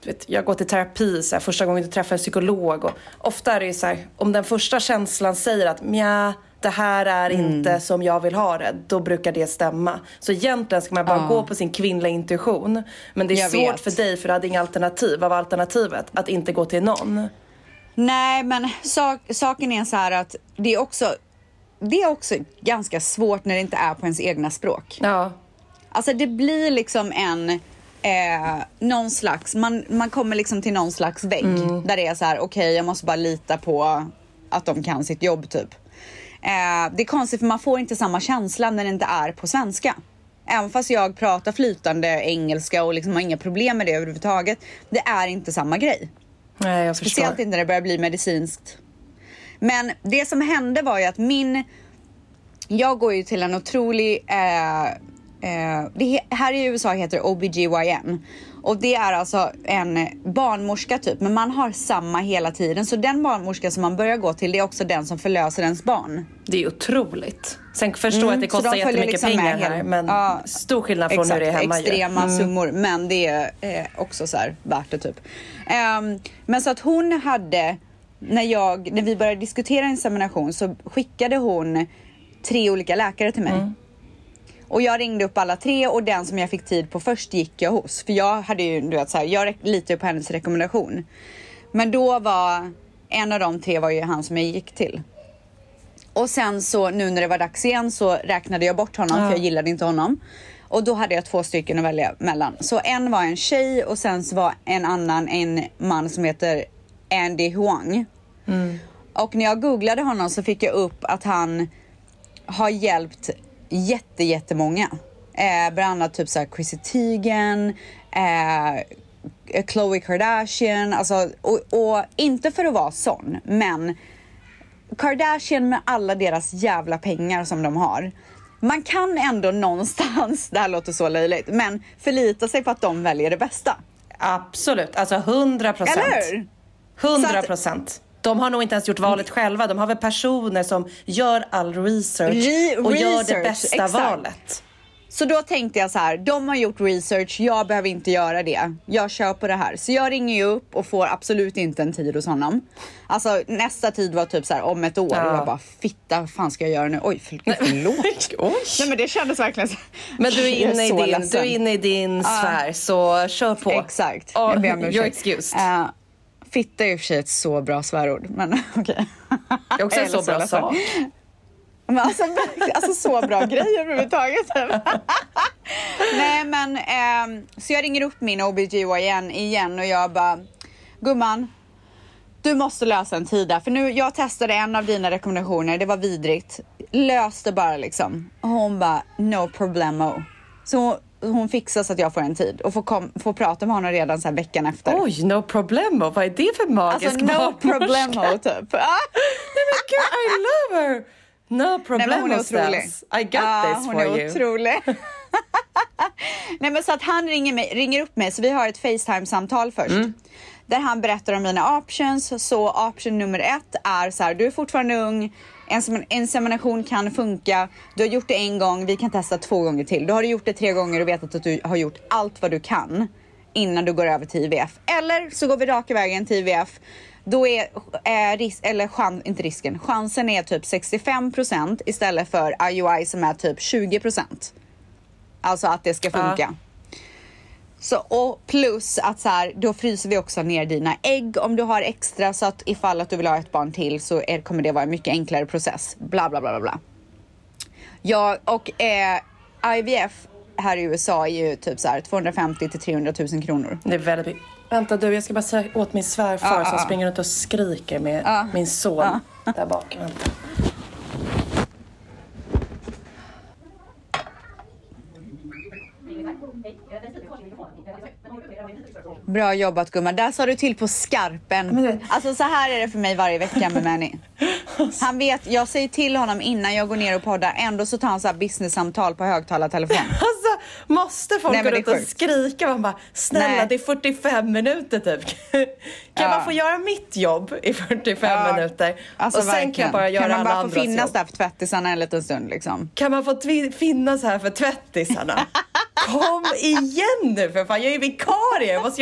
[SPEAKER 5] du vet, jag går till terapi så här, första gången du träffar en psykolog. Och ofta är det ju så här, om den första känslan säger att mja, det här är
[SPEAKER 4] Mm.
[SPEAKER 5] inte som jag vill ha det. Då brukar det stämma. Så egentligen ska man bara
[SPEAKER 4] Ja.
[SPEAKER 5] gå på sin kvinnliga intuition. Men det är
[SPEAKER 4] Jag
[SPEAKER 5] svårt
[SPEAKER 4] vet.
[SPEAKER 5] för dig för du hade inga alternativ. Vad var alternativet? Att inte gå till någon.
[SPEAKER 4] Nej, men sak, saken är så här att det är också det är också ganska svårt när det inte är på ens egna språk.
[SPEAKER 5] Ja.
[SPEAKER 4] Alltså det blir liksom en eh, någon slags, man, man kommer liksom till någon slags vägg där det är så här, okej jag måste bara lita på att de kan sitt jobb typ. Eh, det är konstigt för man får inte samma känsla när det inte är på svenska. Även fast jag pratar flytande engelska och liksom har inga problem med det överhuvudtaget. Det är inte samma grej.
[SPEAKER 5] Nej, jag förstår.
[SPEAKER 4] Speciellt inte när det börjar bli medicinskt. Men det som hände var ju att min... Jag går ju till en otrolig... Eh, eh, det, här i USA heter det OBGYN. Och det är alltså en barnmorska typ, men man har samma hela tiden. Så den barnmorska som man börjar gå till, det är också den som förlöser ens barn.
[SPEAKER 5] Det är otroligt. Sen förstår jag
[SPEAKER 4] Mm,
[SPEAKER 5] att det
[SPEAKER 4] så
[SPEAKER 5] kostar
[SPEAKER 4] de
[SPEAKER 5] jättemycket
[SPEAKER 4] liksom
[SPEAKER 5] pengar
[SPEAKER 4] hela-
[SPEAKER 5] här. Men
[SPEAKER 4] Ja,
[SPEAKER 5] stor skillnad från hur det är hemma ju.
[SPEAKER 4] extrema
[SPEAKER 5] Mm.
[SPEAKER 4] summor, men det är eh, också så här värt det typ. Ehm, men så att hon hade, när, jag, när vi började diskutera insemination så skickade hon tre olika läkare till mig.
[SPEAKER 5] Mm.
[SPEAKER 4] Och jag ringde upp alla tre och den som jag fick tid på först gick jag hos. För jag hade ju, du vet så här, jag litar ju på hennes rekommendation. Men då var, en av de tre var ju han som jag gick till. Och sen så nu när det var dags igen så räknade jag bort honom
[SPEAKER 5] Ja.
[SPEAKER 4] för jag gillade inte honom. Och då hade jag två stycken att välja mellan. Så en var en tjej och sen så var en annan en man som heter Andy Huang. Och när jag googlade honom så fick jag upp att han har hjälpt jätte, jättemånga. Eh, bland annat typ såhär Chrissy Teigen, eh, Khloe Kardashian. Alltså, och, och inte för att vara sån, men Kardashian med alla deras jävla pengar som de har. Man kan ändå någonstans, (laughs) det här låter så löjligt, men förlita sig på att de väljer det bästa.
[SPEAKER 5] Absolut, alltså 100 procent.
[SPEAKER 4] Eller hur?
[SPEAKER 5] 100 procent. De har nog inte ens gjort valet själva. De har väl personer som gör all research
[SPEAKER 4] Re-
[SPEAKER 5] och gör det
[SPEAKER 4] research,
[SPEAKER 5] bästa
[SPEAKER 4] exakt.
[SPEAKER 5] valet.
[SPEAKER 4] Så då tänkte jag så här, de har gjort research, jag behöver inte göra det. Jag kör på det här. Så jag ringer ju upp och får absolut inte en tid hos honom. Alltså nästa tid var typ så här om ett år
[SPEAKER 5] Ja.
[SPEAKER 4] och jag bara fitta, vad fan ska jag göra nu? Oj, för, förlåt. (laughs) Nej men det kändes verkligen så.
[SPEAKER 5] Men du är inne, i
[SPEAKER 4] så
[SPEAKER 5] din, du är inne i din sfär, så kör på.
[SPEAKER 4] Exakt.
[SPEAKER 5] Oh,
[SPEAKER 4] jag ber om (laughs) ursäkt.
[SPEAKER 5] excused.
[SPEAKER 4] Eh, fitta är i och för sig ett så bra svärord, men (laughs) okej.
[SPEAKER 5] Det är också en så bra
[SPEAKER 4] ledsen.
[SPEAKER 5] sak.
[SPEAKER 4] Men alltså, alltså så bra grej överhuvudtaget. (laughs) Nej men, ehm, så jag ringer upp min OBGYN igen och jag bara, gumman, du måste lösa en tid där. För nu, jag testade en av dina rekommendationer, det var vidrigt. Lös det bara liksom. Och hon bara, no problemo. Så hon fixar så att jag får en tid och får, kom, får prata med honom redan så veckan efter.
[SPEAKER 5] Oj, no problemo. Vad är det för magisk
[SPEAKER 4] Alltså no problemo typ. Ah! (laughs)
[SPEAKER 5] Nej men gud, I love her! No
[SPEAKER 4] Nej,
[SPEAKER 5] problemo
[SPEAKER 4] hon är otrolig.
[SPEAKER 5] Stels. I got
[SPEAKER 4] Ja,
[SPEAKER 5] this
[SPEAKER 4] hon
[SPEAKER 5] for
[SPEAKER 4] är
[SPEAKER 5] you.
[SPEAKER 4] otrolig. (laughs) Nej men så att han ringer, mig, ringer upp mig så vi har ett Facetime-samtal först.
[SPEAKER 5] Mm.
[SPEAKER 4] Där han berättar om mina options. Så option nummer ett är så här, du är fortfarande ung. Insemination kan funka. Du har gjort det en gång, vi kan testa två gånger till. Då har du gjort det tre gånger och vetat att du har gjort allt vad du kan innan du går över till IVF. Eller så går vi raka vägen till IVF. Då är är ris- eller chans, inte risken, chansen är typ 65% istället för IUI som är typ 20%. Alltså att det ska funka. Så, och plus att så här, då fryser vi också ner dina ägg om du har extra så att ifall att du vill ha ett barn till så är, kommer det vara en mycket enklare process. Bla bla bla bla bla. Ja, och eh, IVF här i USA är ju typ så här 250 till 300 000 kronor.
[SPEAKER 5] Det är väldigt. Vänta du, jag ska bara säga åt min svärfar
[SPEAKER 4] Ja,
[SPEAKER 5] som
[SPEAKER 4] ja.
[SPEAKER 5] springer runt och skriker med
[SPEAKER 4] Ja.
[SPEAKER 5] min son där bak. Vänta.
[SPEAKER 4] Bra jobbat gumman. Där sa du till på skarpen. Alltså så här är det för mig varje vecka med Manny. (laughs) Han vet, jag säger till honom innan jag går ner och poddar. Ändå så tar han så här business-samtal på högtalartelefon. (laughs)
[SPEAKER 5] Alltså, måste folk
[SPEAKER 4] Nej,
[SPEAKER 5] gå runt och skrika? Man bara, snälla
[SPEAKER 4] Nej.
[SPEAKER 5] det är 45 minuter typ. (laughs) kan
[SPEAKER 4] Ja.
[SPEAKER 5] man få göra mitt jobb i 45
[SPEAKER 4] Ja,
[SPEAKER 5] minuter?
[SPEAKER 4] Alltså,
[SPEAKER 5] och sen kan
[SPEAKER 4] verkligen.
[SPEAKER 5] jag bara göra
[SPEAKER 4] kan man bara få finnas
[SPEAKER 5] jobb.
[SPEAKER 4] där för tvättisarna en liten stund liksom?
[SPEAKER 5] Kan man få finnas här för tvättisarna? Kom igen nu för fan, jag är vikarie, jag måste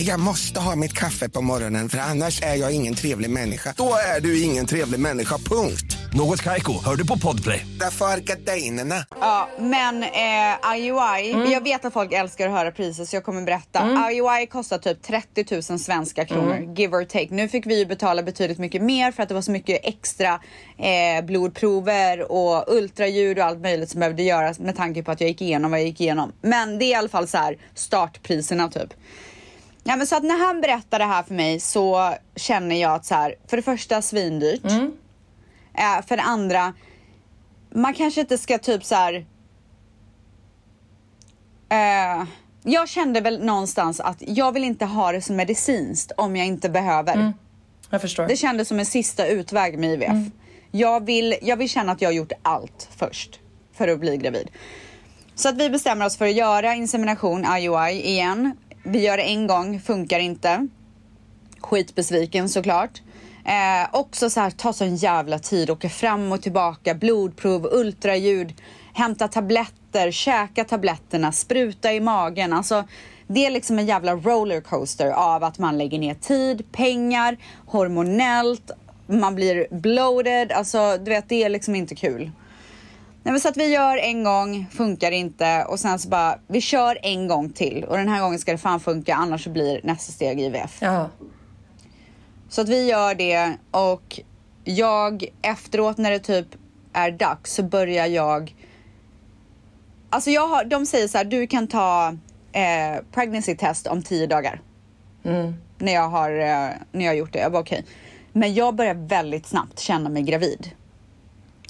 [SPEAKER 9] Jag måste ha mitt kaffe på morgonen för annars är jag ingen trevlig människa. Då är du ingen trevlig människa, punkt.
[SPEAKER 10] Något Kaiko, hör du på Podplay.
[SPEAKER 9] Därför är gardinerna.
[SPEAKER 4] Ja, men eh, IUI,
[SPEAKER 5] Mm.
[SPEAKER 4] jag vet att folk älskar att höra priser så jag kommer berätta. IUI kostar typ 30 000 svenska kronor,
[SPEAKER 5] Mm.
[SPEAKER 4] give or take. Nu fick vi ju betala betydligt mycket mer för att det var så mycket extra eh, blodprover och ultraljud och allt möjligt som behövde göras med tanke på att jag gick igenom vad jag gick igenom. Men det är i alla fall så här startpriserna typ. Ja, men så att när han berättar det här för mig så känner jag att så här, för det första svindyrt. Eh, för det andra, man kanske inte ska typ så här. Eh, jag kände väl någonstans att jag vill inte ha det som medicinskt om jag inte behöver.
[SPEAKER 5] Jag förstår.
[SPEAKER 4] Det kändes som en sista utväg med IVF. Jag, vill, jag vill känna att jag har gjort allt först för att bli gravid. Så att vi bestämmer oss för att göra insemination, IUI, igen. Vi gör det en gång, funkar inte. Skitbesviken såklart. Eh, också så här, ta sån jävla tid, åka fram och tillbaka, blodprov, ultraljud, hämta tabletter, käka tabletterna, spruta i magen. Alltså, det är liksom en jävla rollercoaster av att man lägger ner tid, pengar, hormonellt, man blir bloated. Alltså, du vet, det är liksom inte kul. Nej, men så att vi gör en gång, funkar inte och sen så bara, vi kör en gång till och den här gången ska det fan funka annars så blir nästa steg IVF.
[SPEAKER 5] Ja.
[SPEAKER 4] Så att vi gör det och jag efteråt när det typ är dags så börjar jag Alltså jag har, de säger så här, du kan ta eh, pregnancy test om tio dagar. När jag har, eh, när jag har gjort det. Jag bara okej. Men jag börjar väldigt snabbt känna mig gravid.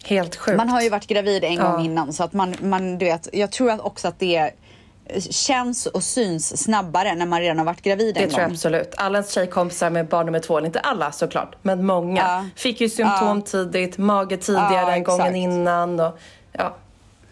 [SPEAKER 5] Helt sjukt.
[SPEAKER 4] Man har ju varit gravid en
[SPEAKER 5] Ja.
[SPEAKER 4] gång innan så att man, man du vet, jag tror att också att det känns och syns snabbare när man redan har varit gravid
[SPEAKER 5] Det
[SPEAKER 4] en
[SPEAKER 5] tror jag
[SPEAKER 4] gång.
[SPEAKER 5] absolut. Alla ens tjejkompisar med barn nummer två, inte alla såklart, men många,
[SPEAKER 4] Ja.
[SPEAKER 5] fick ju symptom
[SPEAKER 4] Ja.
[SPEAKER 5] tidigt, mage tidigare
[SPEAKER 4] Ja,
[SPEAKER 5] än gången innan och ja,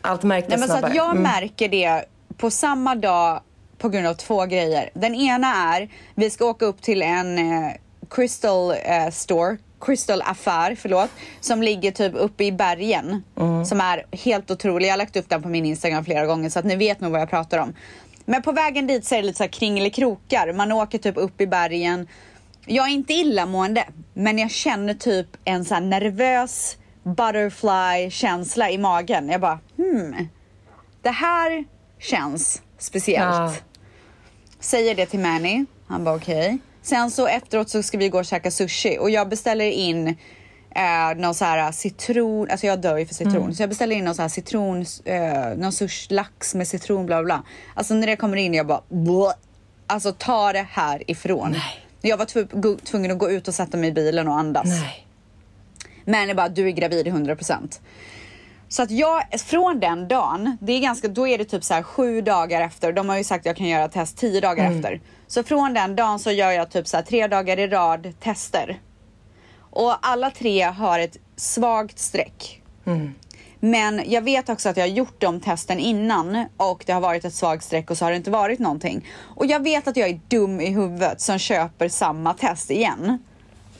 [SPEAKER 5] allt märktes
[SPEAKER 4] Nej, men så
[SPEAKER 5] snabbare.
[SPEAKER 4] att jag
[SPEAKER 5] Mm.
[SPEAKER 4] märker det på samma dag på grund av två grejer. Den ena är, vi ska åka upp till en eh, crystal eh, store, crystal affär, förlåt, som ligger typ uppe i bergen. Som är helt otrolig. Jag har lagt upp den på min Instagram flera gånger så att ni vet nog vad jag pratar om. Men på vägen dit så är det lite så här kringelikrokar. Man åker typ upp i bergen. Jag är inte illamående, men jag känner typ en så nervös butterfly-känsla i magen. Jag bara, hmm, det här känns speciellt.
[SPEAKER 5] Ja.
[SPEAKER 4] Säger det till Manny. Han bara okej. Sen så efteråt så ska vi gå och käka sushi och jag beställer in eh, någon så här citron, alltså jag dör ju för citron.
[SPEAKER 5] Mm.
[SPEAKER 4] Så jag beställer in någon så här citron, eh, någon sushi, lax med citron bla bla. Alltså när det kommer in jag bara Bleh. Alltså ta det här ifrån. Jag var tvungen att gå ut och sätta mig i bilen och andas.
[SPEAKER 5] Nej.
[SPEAKER 4] Men jag bara, du är gravid 100%. Så att jag, från den dagen, det är ganska, då är det typ så här sju dagar efter. De har ju sagt att jag kan göra test tio dagar
[SPEAKER 5] Mm.
[SPEAKER 4] efter. Så från den dagen så gör jag typ så här tre dagar i rad tester. Och alla tre har ett svagt streck. Men jag vet också att jag har gjort de testen innan och det har varit ett svagt streck och så har det inte varit någonting. Och jag vet att jag är dum i huvudet som köper samma test igen.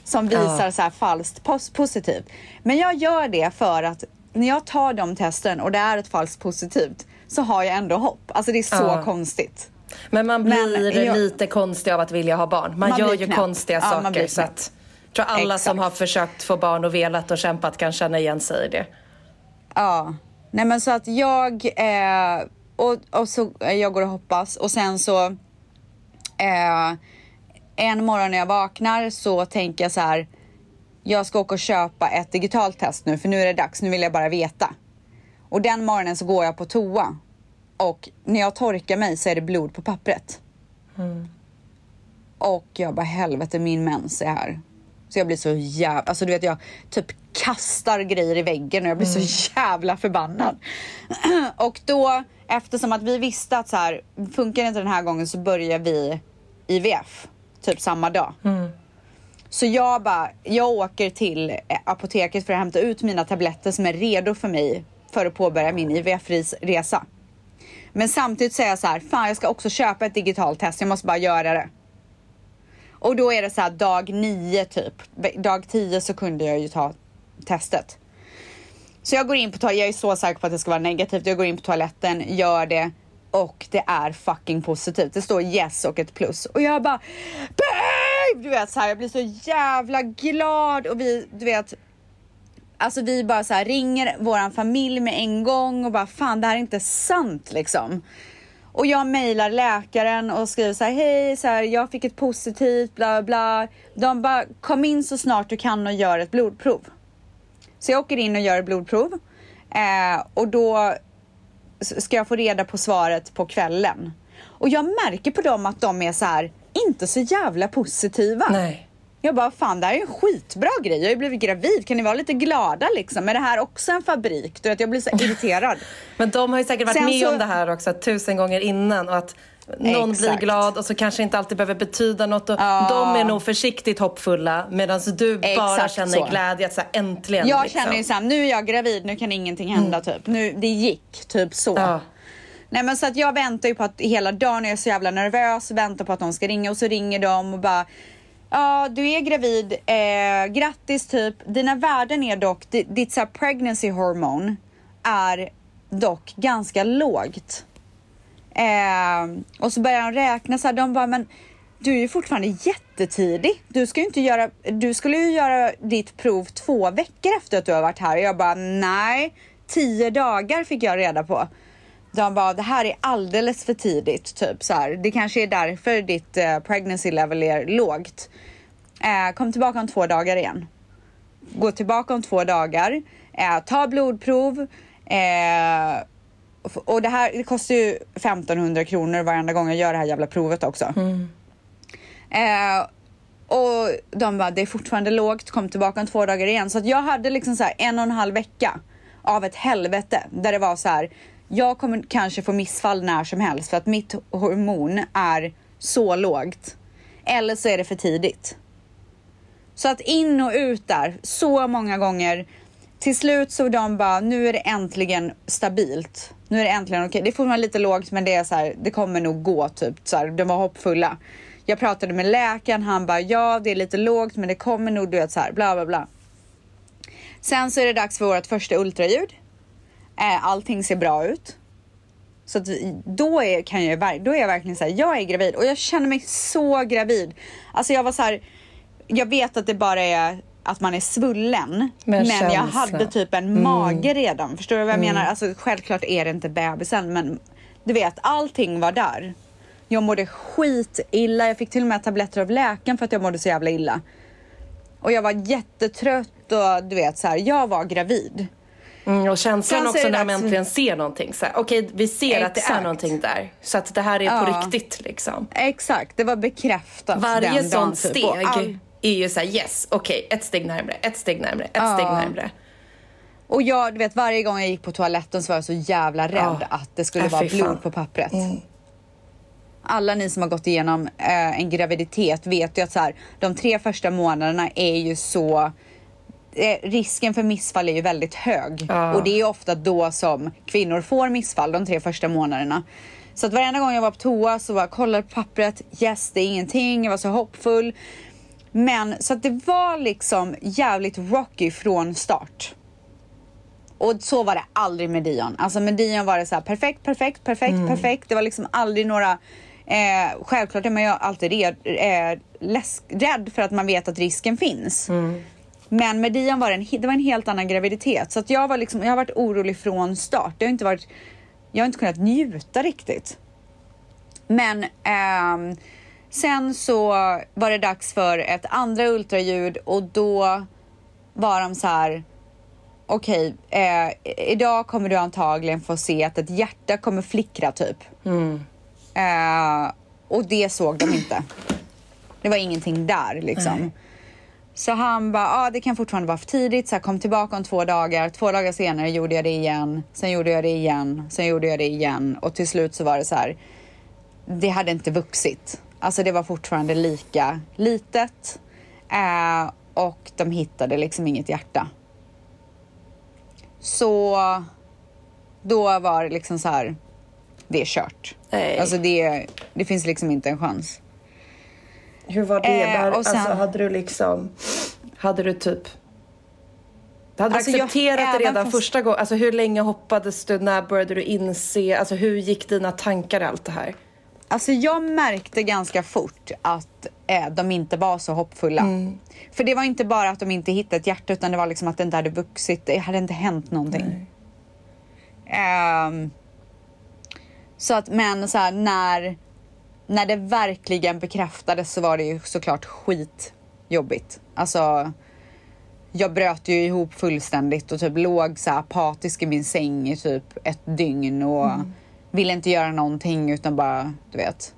[SPEAKER 4] Som
[SPEAKER 5] Ja.
[SPEAKER 4] visar så här falskt pos- positivt. Men jag gör det för att när jag tar de testen och det är ett falskt positivt så har jag ändå hopp. Alltså det är så
[SPEAKER 5] Ja.
[SPEAKER 4] konstigt.
[SPEAKER 5] Men man blir
[SPEAKER 4] Men jag-
[SPEAKER 5] lite konstig av att vilja ha barn. Man,
[SPEAKER 4] Man
[SPEAKER 5] gör ju
[SPEAKER 4] knäpp.
[SPEAKER 5] konstiga
[SPEAKER 4] Ja,
[SPEAKER 5] saker. Så att, jag tror alla
[SPEAKER 4] Exakt.
[SPEAKER 5] som har försökt få barn och velat och kämpat kan känna igen sig i det.
[SPEAKER 4] Ja, nej men så att jag eh, och, och så eh, jag går och hoppas och sen så eh, en morgon när jag vaknar så tänker jag så här. Jag ska åka och köpa ett digitalt test nu för nu är det dags. Nu vill jag bara veta. Och den morgonen så går jag på toa och när jag torkar mig så är det blod på pappret. Och jag bara helvete min mens är här. Så jag blir så jävla, alltså du vet jag typ kastar grejer i väggen och jag blir så jävla förbannad. (clears throat) och då eftersom att vi visste att så här funkar det inte den här gången så börjar vi IVF typ samma dag. Så jag bara, jag åker till apoteket för att hämta ut mina tabletter som är redo för mig för att påbörja min IVF-resa. Men samtidigt säger jag så här, fan jag ska också köpa ett digitalt test, jag måste bara göra det. Och då är det så här dag nio typ. Dag tio så kunde jag ju ta testet. Så jag går in på toaletten, jag är så säker på att det ska vara negativt. Jag går in på toaletten, gör det och det är fucking positivt. Det står yes och ett plus. Och jag bara live! Du vet så här, jag blir så jävla glad och vi, du vet alltså vi bara så här ringer våran familj med en gång och bara fan det här är inte sant liksom. Och jag mejlar läkaren och skriver så här, hej, så här, jag fick ett positivt, bla bla. De bara, kom in så snart du kan och gör ett blodprov. Så jag åker in och gör ett blodprov. Eh, och då ska jag få reda på svaret på kvällen. Och jag märker på dem att de är så här, inte så jävla positiva.
[SPEAKER 5] Nej.
[SPEAKER 4] Jag bara, fan det här är en skitbra grej. Jag har ju blivit gravid. Kan ni vara lite glada liksom? Är det här också en fabrik? Du vet, jag blir så irriterad. (laughs)
[SPEAKER 5] Men de har ju säkert varit
[SPEAKER 4] Sen
[SPEAKER 5] med
[SPEAKER 4] så-
[SPEAKER 5] om det här också tusen gånger innan och att någon blir
[SPEAKER 4] Exakt.
[SPEAKER 5] glad och så kanske inte alltid behöver betyda något. Och De är nog försiktigt hoppfulla medan du bara
[SPEAKER 4] Exakt
[SPEAKER 5] känner
[SPEAKER 4] så.
[SPEAKER 5] glädje att så här, äntligen.
[SPEAKER 4] Jag
[SPEAKER 5] liksom.
[SPEAKER 4] känner ju såhär, nu är jag gravid, nu kan ingenting hända typ. Nu, det gick, typ så.
[SPEAKER 5] Ja.
[SPEAKER 4] Nej men så att jag väntar ju på att hela dagen är jag så jävla nervös, väntar på att de ska ringa och så ringer de och bara Ja, du är gravid. Eh, grattis typ. Dina värden är dock, ditt så här pregnancy hormone är dock ganska lågt. Eh, och så börjar de räkna så här, de bara men du är ju fortfarande jättetidig. Du ska ju inte göra, du skulle ju göra ditt prov två veckor efter att du har varit här. Och jag bara nej, tio dagar fick jag reda på. De bara, det här är alldeles för tidigt. Typ så här. Det kanske är därför ditt eh, pregnancy level är lågt. Eh, kom tillbaka om två dagar igen. Gå tillbaka om två dagar. Eh, ta blodprov. Eh, och det här det kostar ju 1500 kronor varenda gång jag gör det här jävla provet också. Eh, och de bara, det är fortfarande lågt, kom tillbaka om två dagar igen. Så jag hade liksom så här en och en halv vecka av ett helvete där det var så här, jag kommer kanske få missfall när som helst för att mitt hormon är så lågt. Eller så är det för tidigt. Så att in och ut där så många gånger. Till slut så de bara, nu är det äntligen stabilt. Nu är det äntligen okej. Det är fortfarande lite lågt men det är så här, det kommer nog gå typ. Så här, de var hoppfulla. Jag pratade med läkaren, han bara, ja det är lite lågt men det kommer nog, du vet så här, bla bla bla. Sen så är det dags för vårt första ultraljud. Eh, Allting ser bra ut. Så att då är, kan jag, då är jag verkligen så här, jag är gravid och jag känner mig så gravid. Alltså jag var så här, jag vet att det bara är att man är svullen.
[SPEAKER 5] Men
[SPEAKER 4] Men, jag hade typ en
[SPEAKER 5] Mm.
[SPEAKER 4] mage redan. Förstår du vad jag
[SPEAKER 5] Mm.
[SPEAKER 4] menar? Alltså självklart är det inte bebisen men du vet, allting var där. Jag mådde skit illa. Jag fick till och med tabletter av läkaren för att jag mådde så jävla illa. Och jag var jättetrött och du vet så här, jag var gravid.
[SPEAKER 5] Mm, och känslan också när man äntligen ser någonting. Okej, vi ser att det är
[SPEAKER 4] Exakt.
[SPEAKER 5] någonting där. Så att det här är på
[SPEAKER 4] Ja.
[SPEAKER 5] riktigt liksom.
[SPEAKER 4] Exakt, det var bekräftat
[SPEAKER 5] Varje sånt
[SPEAKER 4] typ.
[SPEAKER 5] steg
[SPEAKER 4] all-
[SPEAKER 5] är ju så här, yes, okej, ett steg närmre, ett steg närmre, ett
[SPEAKER 4] Ja.
[SPEAKER 5] steg närmre.
[SPEAKER 4] Och jag, du vet, varje gång jag gick på toaletten så var jag så jävla rädd
[SPEAKER 5] Ja.
[SPEAKER 4] att det skulle
[SPEAKER 5] Äh,
[SPEAKER 4] vara blod på pappret.
[SPEAKER 5] Mm.
[SPEAKER 4] Alla ni som har gått igenom eh, en graviditet vet ju att så här, de tre första månaderna är ju så eh, risken för missfall är ju väldigt hög.
[SPEAKER 5] Ja.
[SPEAKER 4] Och det är ofta då som kvinnor får missfall, de tre första månaderna. Så att varenda gång jag var på toa så var jag kollade på pappret, yes det är ingenting, jag var så hoppfull. Men så att det var liksom jävligt rocky från start. Och så var det aldrig med Dion. Alltså med Dion var det så här perfekt, perfekt, perfekt,
[SPEAKER 5] Mm.
[SPEAKER 4] perfekt. Det var liksom aldrig några... Eh, självklart är man ju alltid red, eh, läsk, rädd för att man vet att risken finns.
[SPEAKER 5] Mm.
[SPEAKER 4] Men med Dion var det en, det var en helt annan graviditet. Så att jag, var liksom, jag har varit orolig från start. Det har inte varit, jag har inte kunnat njuta riktigt. Men ehm, sen så var det dags för ett andra ultraljud och då var de så här okej, eh, idag kommer du antagligen få se att ett hjärta kommer flickra typ.
[SPEAKER 5] Mm.
[SPEAKER 4] Eh, och det såg de inte. Det var ingenting där liksom.
[SPEAKER 5] Nej.
[SPEAKER 4] Så han bara, ah, det kan fortfarande vara för tidigt, så här, kom tillbaka om två dagar. Två dagar senare gjorde jag det igen, sen gjorde jag det igen, sen gjorde jag det igen. Och till slut så var det så här, det hade inte vuxit. Alltså det var fortfarande lika litet. Eh, och de hittade liksom inget hjärta. Så då var det liksom så här, det är kört.
[SPEAKER 5] Nej.
[SPEAKER 4] Alltså det, det finns liksom inte en chans.
[SPEAKER 5] Hur var det
[SPEAKER 4] Eh,
[SPEAKER 5] där?
[SPEAKER 4] och sen-
[SPEAKER 5] Alltså hade du liksom, hade du typ hade du
[SPEAKER 4] Alltså, jag-
[SPEAKER 5] accepterat det
[SPEAKER 4] även
[SPEAKER 5] redan
[SPEAKER 4] fast-
[SPEAKER 5] första gången? Alltså hur länge hoppades du? När började du inse? Alltså hur gick dina tankar i allt det här?
[SPEAKER 4] Alltså jag märkte ganska fort att eh, de inte var så hoppfulla.
[SPEAKER 5] Mm.
[SPEAKER 4] För det var inte bara att de inte hittade ett hjärta utan det var liksom att det inte hade vuxit. Det hade inte hänt någonting. Ehm, så att, men så här, när, när det verkligen bekräftades så var det ju såklart skitjobbigt. Alltså, jag bröt ju ihop fullständigt och typ låg så apatisk i min säng i typ ett dygn och
[SPEAKER 5] Mm.
[SPEAKER 4] ville inte göra någonting utan bara, du vet.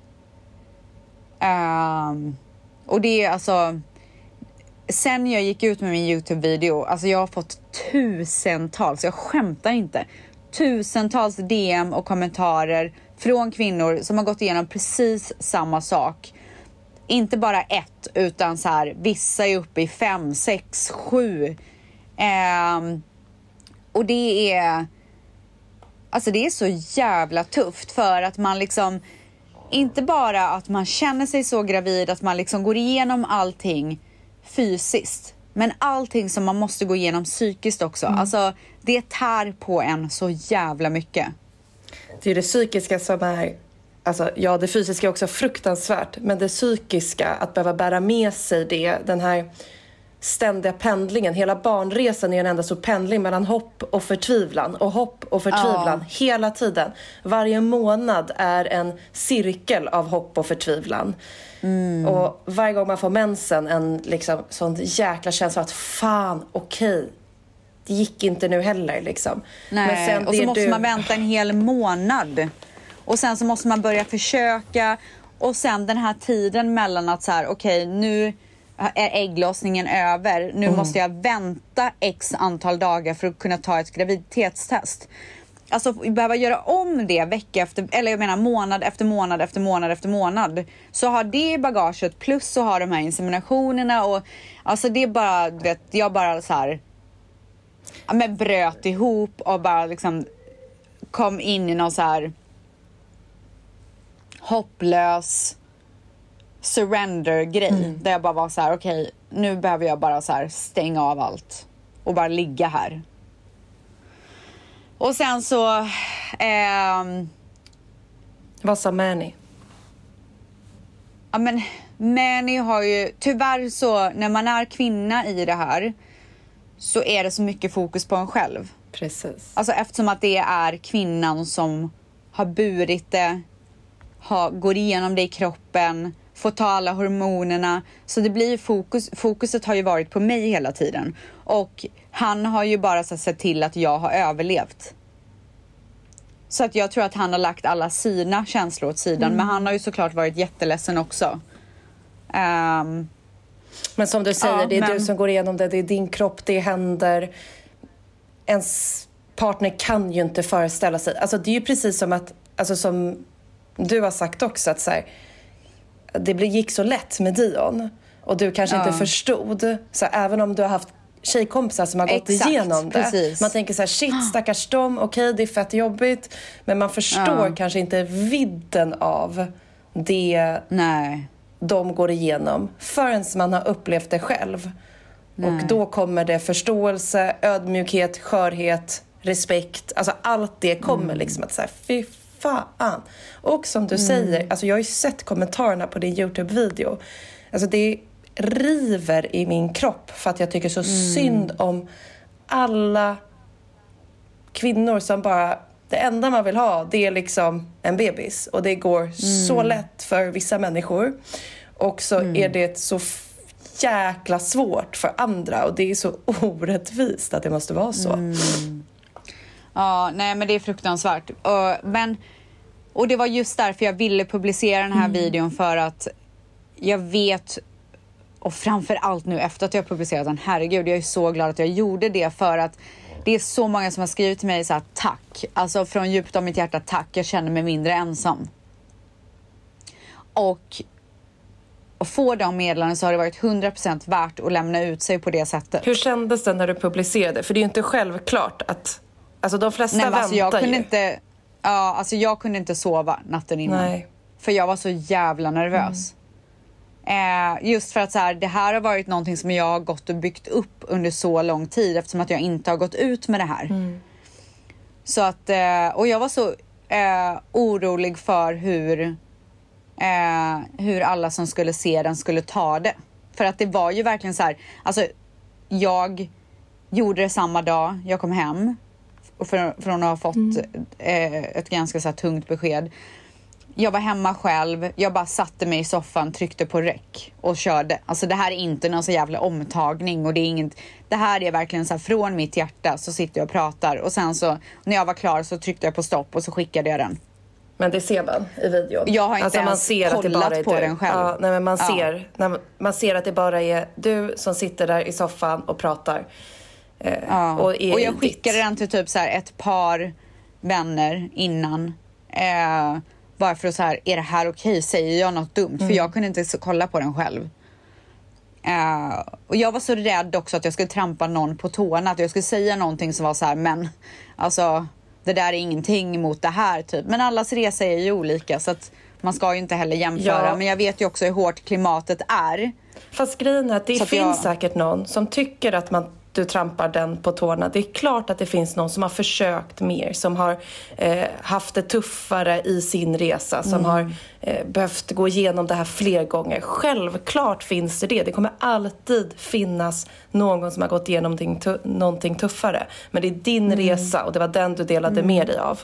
[SPEAKER 4] Ehm, och det är alltså... Sen jag gick ut med min Youtube-video, alltså jag har fått tusentals, jag skämtar inte, tusentals DM och kommentarer från kvinnor som har gått igenom precis samma sak. Inte bara ett, utan så här, vissa är uppe i fem, sex, sju. Ehm, och det är... Alltså det är så jävla tufft för att man liksom... Inte bara att man känner sig så gravid att man liksom går igenom allting fysiskt. Men allting som man måste gå igenom psykiskt också. Alltså det tär på en så jävla mycket.
[SPEAKER 5] Det är det psykiska som är... Alltså, ja, det fysiska är också fruktansvärt. Men det psykiska, att behöva bära med sig det, den här ständiga pendlingen. Hela barnresan är en enda stor pendling mellan hopp och förtvivlan. Och hopp och förtvivlan hela tiden. Varje månad är en cirkel av hopp och förtvivlan. Och varje gång man får mensen, en liksom sån jäkla känsla att fan, okej. Det gick inte nu heller liksom.
[SPEAKER 4] Nej, och så måste
[SPEAKER 5] du-
[SPEAKER 4] man vänta en hel månad. Och sen så måste man börja försöka. Och sen den här tiden mellan att så här, okej nu är ägglossningen över. Nu
[SPEAKER 5] Mm.
[SPEAKER 4] måste jag vänta x antal dagar för att kunna ta ett graviditetstest. Alltså behöva göra om det vecka efter, eller jag menar månad efter månad efter månad efter månad. Så har det i bagaget plus så har de här inseminationerna och alltså det är bara, du vet, jag bara så här ja, men bröt ihop och bara liksom kom in i någon så här hopplös surrender-grej. Där jag bara var så här, okej, nu behöver jag bara så här stänga av allt och bara ligga här. Och sen så... ehm,
[SPEAKER 5] Vad sa Mani?
[SPEAKER 4] Ja men Mani har ju, tyvärr så när man är kvinna i det här så är det så mycket fokus på en själv.
[SPEAKER 5] Precis.
[SPEAKER 4] Alltså eftersom att det är kvinnan som har burit det, har, går igenom det i kroppen, får ta alla hormonerna. Så det blir fokus, fokuset har ju varit på mig hela tiden. Och han har ju bara så, sett till att jag har överlevt. Så att jag tror att han har lagt alla sina känslor åt sidan.
[SPEAKER 5] Mm.
[SPEAKER 4] Men han har ju såklart varit jätteledsen också. Ehm,
[SPEAKER 5] Men som du säger,
[SPEAKER 4] Ja,
[SPEAKER 5] det är
[SPEAKER 4] men-
[SPEAKER 5] du som går igenom det, det är din kropp, det händer. Ens partner kan ju inte föreställa sig. Alltså det är ju precis som att, alltså som du har sagt också, att så här, det gick så lätt med Dion och du kanske
[SPEAKER 4] Ja.
[SPEAKER 5] inte förstod. Så här, även om du har haft tjejkompisar som har gått
[SPEAKER 4] Exakt,
[SPEAKER 5] igenom det.
[SPEAKER 4] precis.
[SPEAKER 5] Man tänker så här, shit stackars dem, okej det är fett jobbigt. Men man förstår
[SPEAKER 4] Ja.
[SPEAKER 5] kanske inte vidden av det
[SPEAKER 4] Nej.
[SPEAKER 5] De går igenom förrän man har upplevt det själv.
[SPEAKER 4] Nej.
[SPEAKER 5] Och då kommer det förståelse, ödmjukhet, skörhet, respekt. Alltså allt det kommer
[SPEAKER 4] Mm.
[SPEAKER 5] liksom att säga fy fan. Och som du
[SPEAKER 4] Mm.
[SPEAKER 5] säger, alltså jag har ju sett kommentarerna på din Youtube-video. Alltså det river i min kropp för att jag tycker så
[SPEAKER 4] Mm.
[SPEAKER 5] synd om alla kvinnor som bara det enda man vill ha det är liksom en bebis och det går så
[SPEAKER 4] Mm.
[SPEAKER 5] lätt för vissa människor och så är det så jäkla svårt för andra och det är så (laughs) orättvist att det måste vara så.
[SPEAKER 4] Mm. Ja, nej men det är fruktansvärt. Och, men, och det var just därför jag ville publicera den här
[SPEAKER 5] Mm.
[SPEAKER 4] videon för att jag vet och framför allt nu efter att jag publicerat den, herregud jag är så glad att jag gjorde det för att det är så många som har skrivit till mig så här tack, alltså från djupt av mitt hjärta tack, jag känner mig mindre ensam. Och och få de meddelanden så har det varit 100% värt att lämna ut sig på det sättet.
[SPEAKER 5] Hur kändes det när du publicerade? För det är ju inte självklart att... Alltså de flesta
[SPEAKER 4] Nej,
[SPEAKER 5] väntar
[SPEAKER 4] alltså jag kunde
[SPEAKER 5] ju.
[SPEAKER 4] inte, ja, alltså jag kunde inte sova natten innan.
[SPEAKER 5] Nej.
[SPEAKER 4] För jag var så jävla nervös. Eh, just för att så här, det här har varit någonting som jag har gått och byggt upp under så lång tid eftersom att jag inte har gått ut med det här. Så att, eh, och jag var så eh, orolig för hur eh, hur alla som skulle se den skulle ta det. För att det var ju verkligen så här, alltså jag gjorde det samma dag jag kom hem och för, från att ha fått eh, ett ganska så tungt besked. Jag var hemma själv, jag bara satte mig i soffan, tryckte på räck och körde. Alltså det här är inte någon så jävla omtagning och det är inget. Det här är verkligen så här från mitt hjärta så sitter jag och pratar och sen så när jag var klar så tryckte jag på stopp och så skickade jag den.
[SPEAKER 5] Men det ser man i videon.
[SPEAKER 4] Jag har inte
[SPEAKER 5] alltså, man
[SPEAKER 4] ens
[SPEAKER 5] ser att det
[SPEAKER 4] kollat
[SPEAKER 5] bara är
[SPEAKER 4] på
[SPEAKER 5] du.
[SPEAKER 4] den själv.
[SPEAKER 5] Ja, nej, men man,
[SPEAKER 4] Ja.
[SPEAKER 5] ser, man, man ser att det bara är du som sitter där i soffan och pratar. Eh,
[SPEAKER 4] Ja.
[SPEAKER 5] och,
[SPEAKER 4] Och jag
[SPEAKER 5] ditt-
[SPEAKER 4] skickade den till typ så här ett par vänner innan. Eh, bara för att så här, är det här okej? Säger jag något dumt? För
[SPEAKER 5] Mm.
[SPEAKER 4] jag kunde inte så kolla på den själv. Eh, och jag var så rädd också att jag skulle trampa någon på tårna. Att jag skulle säga någonting som var så här, men alltså det där är ingenting mot det här typ. Men allas resa är ju olika så att man ska ju inte heller jämföra.
[SPEAKER 5] Ja.
[SPEAKER 4] Men jag vet ju också hur hårt klimatet är.
[SPEAKER 5] Fast grejen är att det
[SPEAKER 4] Så
[SPEAKER 5] finns
[SPEAKER 4] jag-
[SPEAKER 5] säkert någon som tycker att man, du trampar den på tårna. Det är klart att det finns någon som har försökt mer, som har eh, haft det tuffare i sin resa, som
[SPEAKER 4] Mm.
[SPEAKER 5] har eh, behövt gå igenom det här fler gånger. Självklart finns det det. Det kommer alltid finnas någon som har gått igenom någonting, tu- någonting tuffare. Men det är din
[SPEAKER 4] Mm.
[SPEAKER 5] resa och det var den du delade med dig av.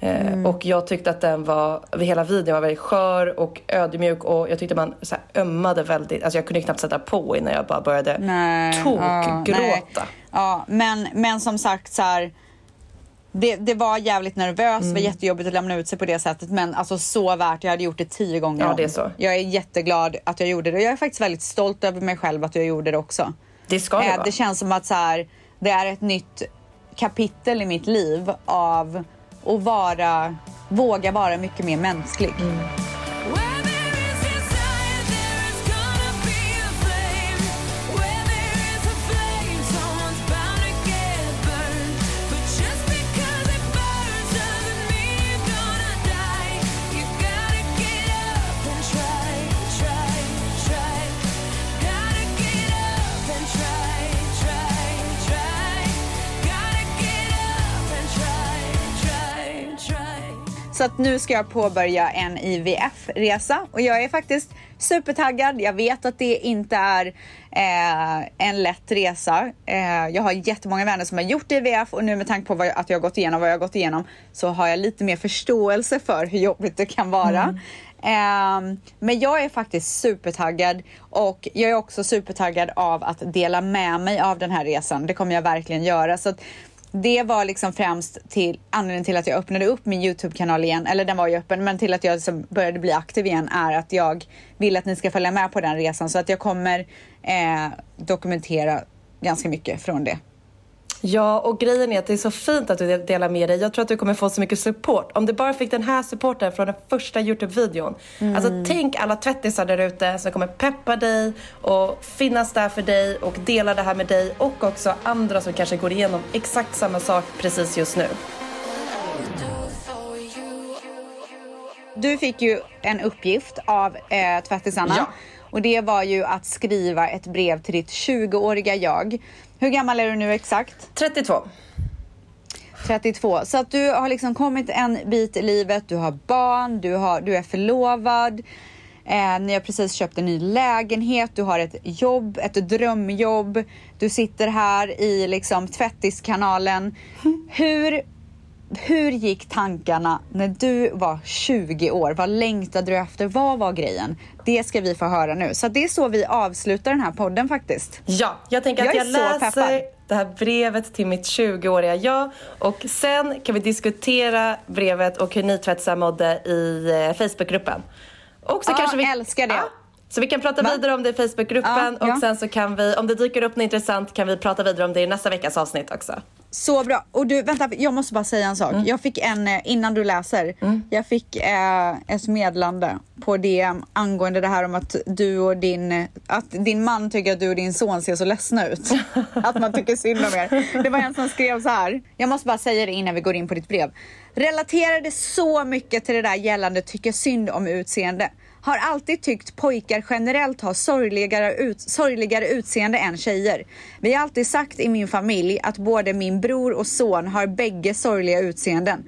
[SPEAKER 5] Eh,
[SPEAKER 4] Mm.
[SPEAKER 5] Och jag tyckte att den var, hela videon var väldigt skör och ödmjuk och jag tyckte man så här, ömmade väldigt. Alltså jag kunde knappt sätta på innan jag bara började
[SPEAKER 4] ja, nej.
[SPEAKER 5] tokgråta.
[SPEAKER 4] Ja, men, men som sagt så här. Det, det var jävligt nervöst, det var jättejobbigt att lämna ut sig på det sättet men alltså så värt, jag hade gjort det tio gånger
[SPEAKER 5] Ja, det är så.
[SPEAKER 4] Jag är jätteglad att jag gjorde det jag är faktiskt väldigt stolt över mig själv att jag gjorde det också.
[SPEAKER 5] Det ska det
[SPEAKER 4] Eh,
[SPEAKER 5] vara.
[SPEAKER 4] det känns som att så här, det är ett nytt kapitel i mitt liv av och vara, våga vara mycket mer mänsklig. Mm. Att nu ska jag påbörja en IVF-resa och jag är faktiskt supertaggad. Jag vet att det inte är eh, en lätt resa. Eh, jag har jättemånga vänner som har gjort IVF och nu med tanke på vad jag, att jag har gått igenom vad jag har gått igenom så har jag lite mer förståelse för hur jobbigt det kan vara. Ehm, men jag är faktiskt supertaggad och jag är också supertaggad av att dela med mig av den här resan. Det kommer jag verkligen göra. Så det var liksom främst till anledningen till att jag öppnade upp min Youtube-kanal igen, eller den var ju öppen, men till att jag liksom började bli aktiv igen är att jag vill att ni ska följa med på den resan så att jag kommer eh, dokumentera ganska mycket från det.
[SPEAKER 5] Ja, och grejen är att det är så fint att du delar med dig. Jag tror att du kommer få så mycket support. Om du bara fick den här supporten från den första Youtube-videon.
[SPEAKER 4] Mm.
[SPEAKER 5] Alltså tänk alla tvättisar där ute som kommer peppa dig och finnas där för dig och dela det här med dig och också andra som kanske går igenom exakt samma sak precis just nu.
[SPEAKER 4] Du fick ju en uppgift av eh, tvättisarna
[SPEAKER 5] Ja.
[SPEAKER 4] och det var ju att skriva ett brev till ditt 20-åriga jag. Hur gammal är du nu exakt?
[SPEAKER 5] 32.
[SPEAKER 4] 32. Så att du har liksom kommit en bit i livet, du har barn, du, har, du är förlovad, eh, ni har precis köpt en ny lägenhet, du har ett jobb, ett drömjobb, du sitter här i liksom tvättiskanalen. Hur, hur gick tankarna när du var 20 år? Vad längtade du efter? Vad var grejen? Det ska vi få höra nu. Så det är så vi avslutar den här podden faktiskt.
[SPEAKER 5] Ja, jag tänker att
[SPEAKER 4] Jag
[SPEAKER 5] läser det här brevet till mitt 20-åriga jag och sen kan vi diskutera brevet och hur ni tvättisar mådde i eh, Facebookgruppen. Och så
[SPEAKER 4] Ja,
[SPEAKER 5] kanske vi...
[SPEAKER 4] älskar det.
[SPEAKER 5] Ja, så vi kan prata
[SPEAKER 4] Va?
[SPEAKER 5] vidare om det i Facebookgruppen
[SPEAKER 4] Ja, ja.
[SPEAKER 5] och sen så kan vi, om det dyker upp något intressant kan vi prata vidare om det i nästa veckas avsnitt också.
[SPEAKER 4] Så bra. Och du, vänta, jag måste bara säga en sak. Jag fick en, eh, innan du läser, jag fick eh, ett meddelande på DM angående det här om att du och din, att din man tycker att du och din son ser så ledsna ut. (laughs) att man tycker synd om er. Det var en som skrev så här. Jag måste bara säga det innan vi går in på ditt brev. Relaterade så mycket till det där gällande tycker synd om utseende. Har alltid tyckt pojkar generellt har sorgligare, ut, sorgligare utseende än tjejer. Vi har alltid sagt i min familj att både min bror och son har bägge sorgliga utseenden.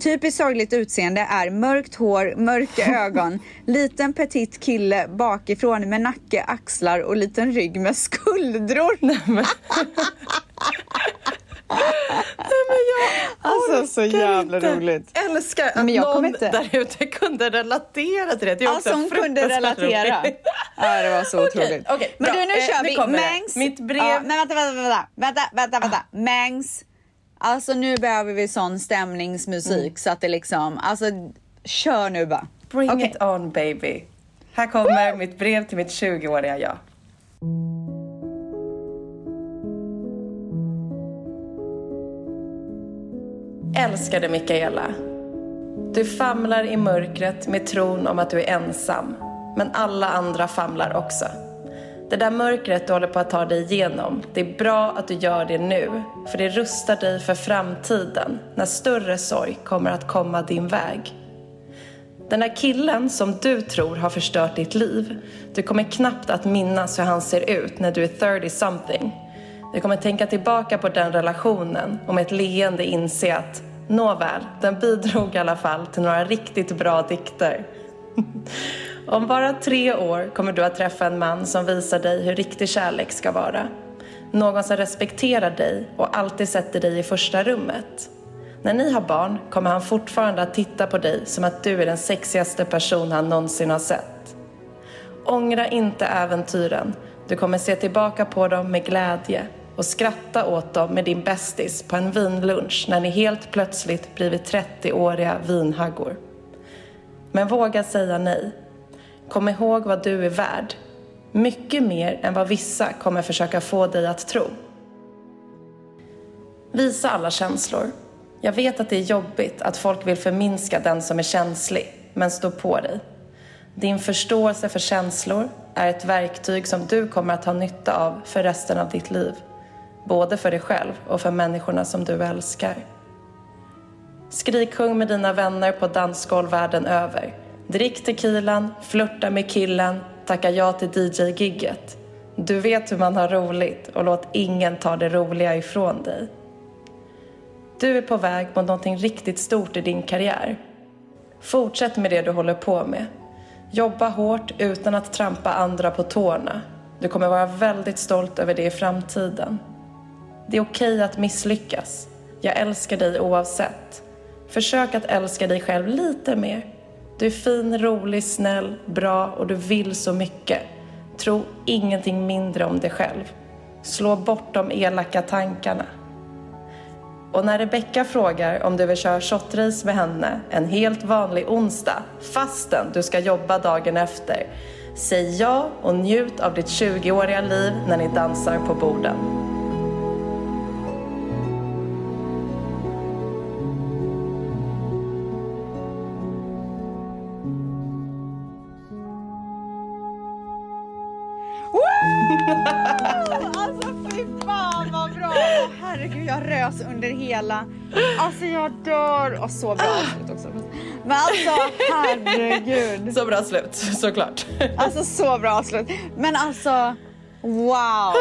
[SPEAKER 4] Typiskt sorgligt utseende är mörkt hår, mörka (laughs) ögon, liten petit kille bakifrån med nacke, axlar och liten rygg med (laughs) skuldror. (laughs) Alltså så jävla
[SPEAKER 5] inte.
[SPEAKER 4] roligt.
[SPEAKER 5] Älskar att
[SPEAKER 4] Men jag kommer
[SPEAKER 5] någon
[SPEAKER 4] inte-
[SPEAKER 5] där ute kunde relatera till det. det är också
[SPEAKER 4] Alltså hon kunde relatera.
[SPEAKER 5] roligt.
[SPEAKER 4] Ja det var så otroligt.
[SPEAKER 5] okej,
[SPEAKER 4] men
[SPEAKER 5] bra.
[SPEAKER 4] du nu
[SPEAKER 5] Eh,
[SPEAKER 4] kör
[SPEAKER 5] nu
[SPEAKER 4] vi.
[SPEAKER 5] det.
[SPEAKER 4] Mangs.
[SPEAKER 5] Mitt brev-
[SPEAKER 4] Ja, nej vänta, vänta, vänta. Vänta, vänta, vänta. Mangs. Alltså nu behöver vi sån stämningsmusik
[SPEAKER 5] Mm.
[SPEAKER 4] så att det liksom, alltså kör nu bara.
[SPEAKER 5] Bring
[SPEAKER 4] Okej.
[SPEAKER 5] it on baby. Här kommer mitt brev till mitt 20-åriga jag. Älskade Mikaela. Du famlar i mörkret med tron om att du är ensam. Men alla andra famlar också. Det där mörkret du håller på att ta dig igenom, det är bra att du gör det nu. För det rustar dig för framtiden, när större sorg kommer att komma din väg. Den där killen som du tror har förstört ditt liv, du kommer knappt att minnas hur han ser ut när du är 30 something. Jag kommer tänka tillbaka på den relationen och med ett leende inse att nåväl, den bidrog i alla fall till några riktigt bra dikter. (laughs) Om bara tre år kommer du att träffa en man som visar dig hur riktig kärlek ska vara. Någon som respekterar dig och alltid sätter dig i första rummet. När ni har barn kommer han fortfarande att titta på dig som att du är den sexigaste person han någonsin har sett. Ångra inte äventyren. Du kommer se tillbaka på dem med glädje och skratta åt dem med din bästis på en vinlunch när ni helt plötsligt blivit 30-åriga vinhaggor. Men våga säga nej. Kom ihåg vad du är värd. Mycket mer än vad vissa kommer försöka få dig att tro. Visa alla känslor. Jag vet att det är jobbigt att folk vill förminska den som är känslig, men stå på dig. Din förståelse för känslor är ett verktyg som du kommer att ha nytta av för resten av ditt liv. Både för dig själv och för människorna som du älskar. Skriksjung med dina vänner på dansgolv världen över. Drick tequilan, flörta med killen, tacka ja till DJ-gigget. Du vet hur man har roligt och låt ingen ta det roliga ifrån dig. Du är på väg mot någonting riktigt stort i din karriär. Fortsätt med det du håller på med. Jobba hårt utan att trampa andra på tårna. Du kommer vara väldigt stolt över det i framtiden. Det är okej att misslyckas. Jag älskar dig oavsett. Försök att älska dig själv lite mer. Du är fin, rolig, snäll, bra och du vill så mycket. Tro ingenting mindre om dig själv. Slå bort de elaka tankarna. Och när Rebecca frågar om du vill köra shotrace med henne en helt vanlig onsdag fastän du ska jobba dagen efter, säg ja och njut av ditt 20-åriga liv när ni dansar på borden.
[SPEAKER 4] Åh, herregud jag rös under hela... Alltså jag dör! Och så bra avslut också. Men alltså herregud.
[SPEAKER 5] Så bra slut, såklart.
[SPEAKER 4] Alltså så bra avslut. Men alltså wow!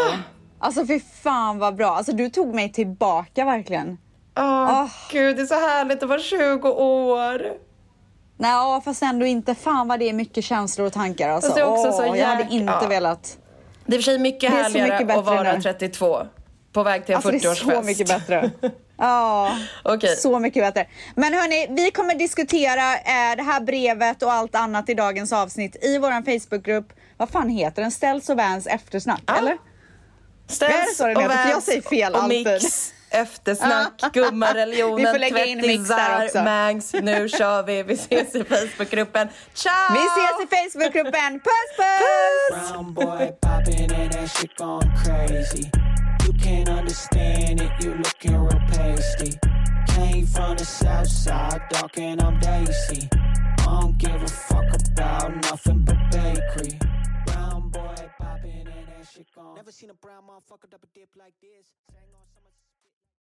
[SPEAKER 4] Alltså fy fan vad bra. Alltså du tog mig tillbaka verkligen.
[SPEAKER 5] Åh gud, det är så härligt att vara 20 år.
[SPEAKER 4] Nej, fast ändå inte. Fan vad det är mycket känslor och tankar. Alltså.
[SPEAKER 5] Fast det är också så
[SPEAKER 4] Åh, jag hade inte
[SPEAKER 5] ja.
[SPEAKER 4] velat.
[SPEAKER 5] Det är för sig mycket
[SPEAKER 4] så
[SPEAKER 5] härligare
[SPEAKER 4] mycket
[SPEAKER 5] att vara
[SPEAKER 4] nu.
[SPEAKER 5] 32. På väg till en
[SPEAKER 4] Alltså det är
[SPEAKER 5] 40-årsfest.
[SPEAKER 4] så mycket bättre. (laughs) Ja,
[SPEAKER 5] Okej.
[SPEAKER 4] så mycket bättre. Men hörni, vi kommer diskutera eh, det här brevet och allt annat i dagens avsnitt i vår Facebookgrupp. Vad fan heter den? Ställs och Vans eftersnack, eller?
[SPEAKER 5] Ställs
[SPEAKER 4] heter? För jag
[SPEAKER 5] Vans
[SPEAKER 4] säger fel
[SPEAKER 5] och
[SPEAKER 4] alltid.
[SPEAKER 5] Mix, eftersnack, (laughs) gummareligionen,
[SPEAKER 4] också.
[SPEAKER 5] Mangs. Nu (laughs) kör vi. Vi ses i Facebookgruppen. Ciao!
[SPEAKER 4] Vi ses i Facebookgruppen. Puss puss!
[SPEAKER 6] Brown can't understand it, you looking real pasty. Came from the south side, dark and I'm Daisy. I don't give a fuck about nothing but bakery. Brown boy popping and that shit going. Never seen a brown motherfucker double dip like this.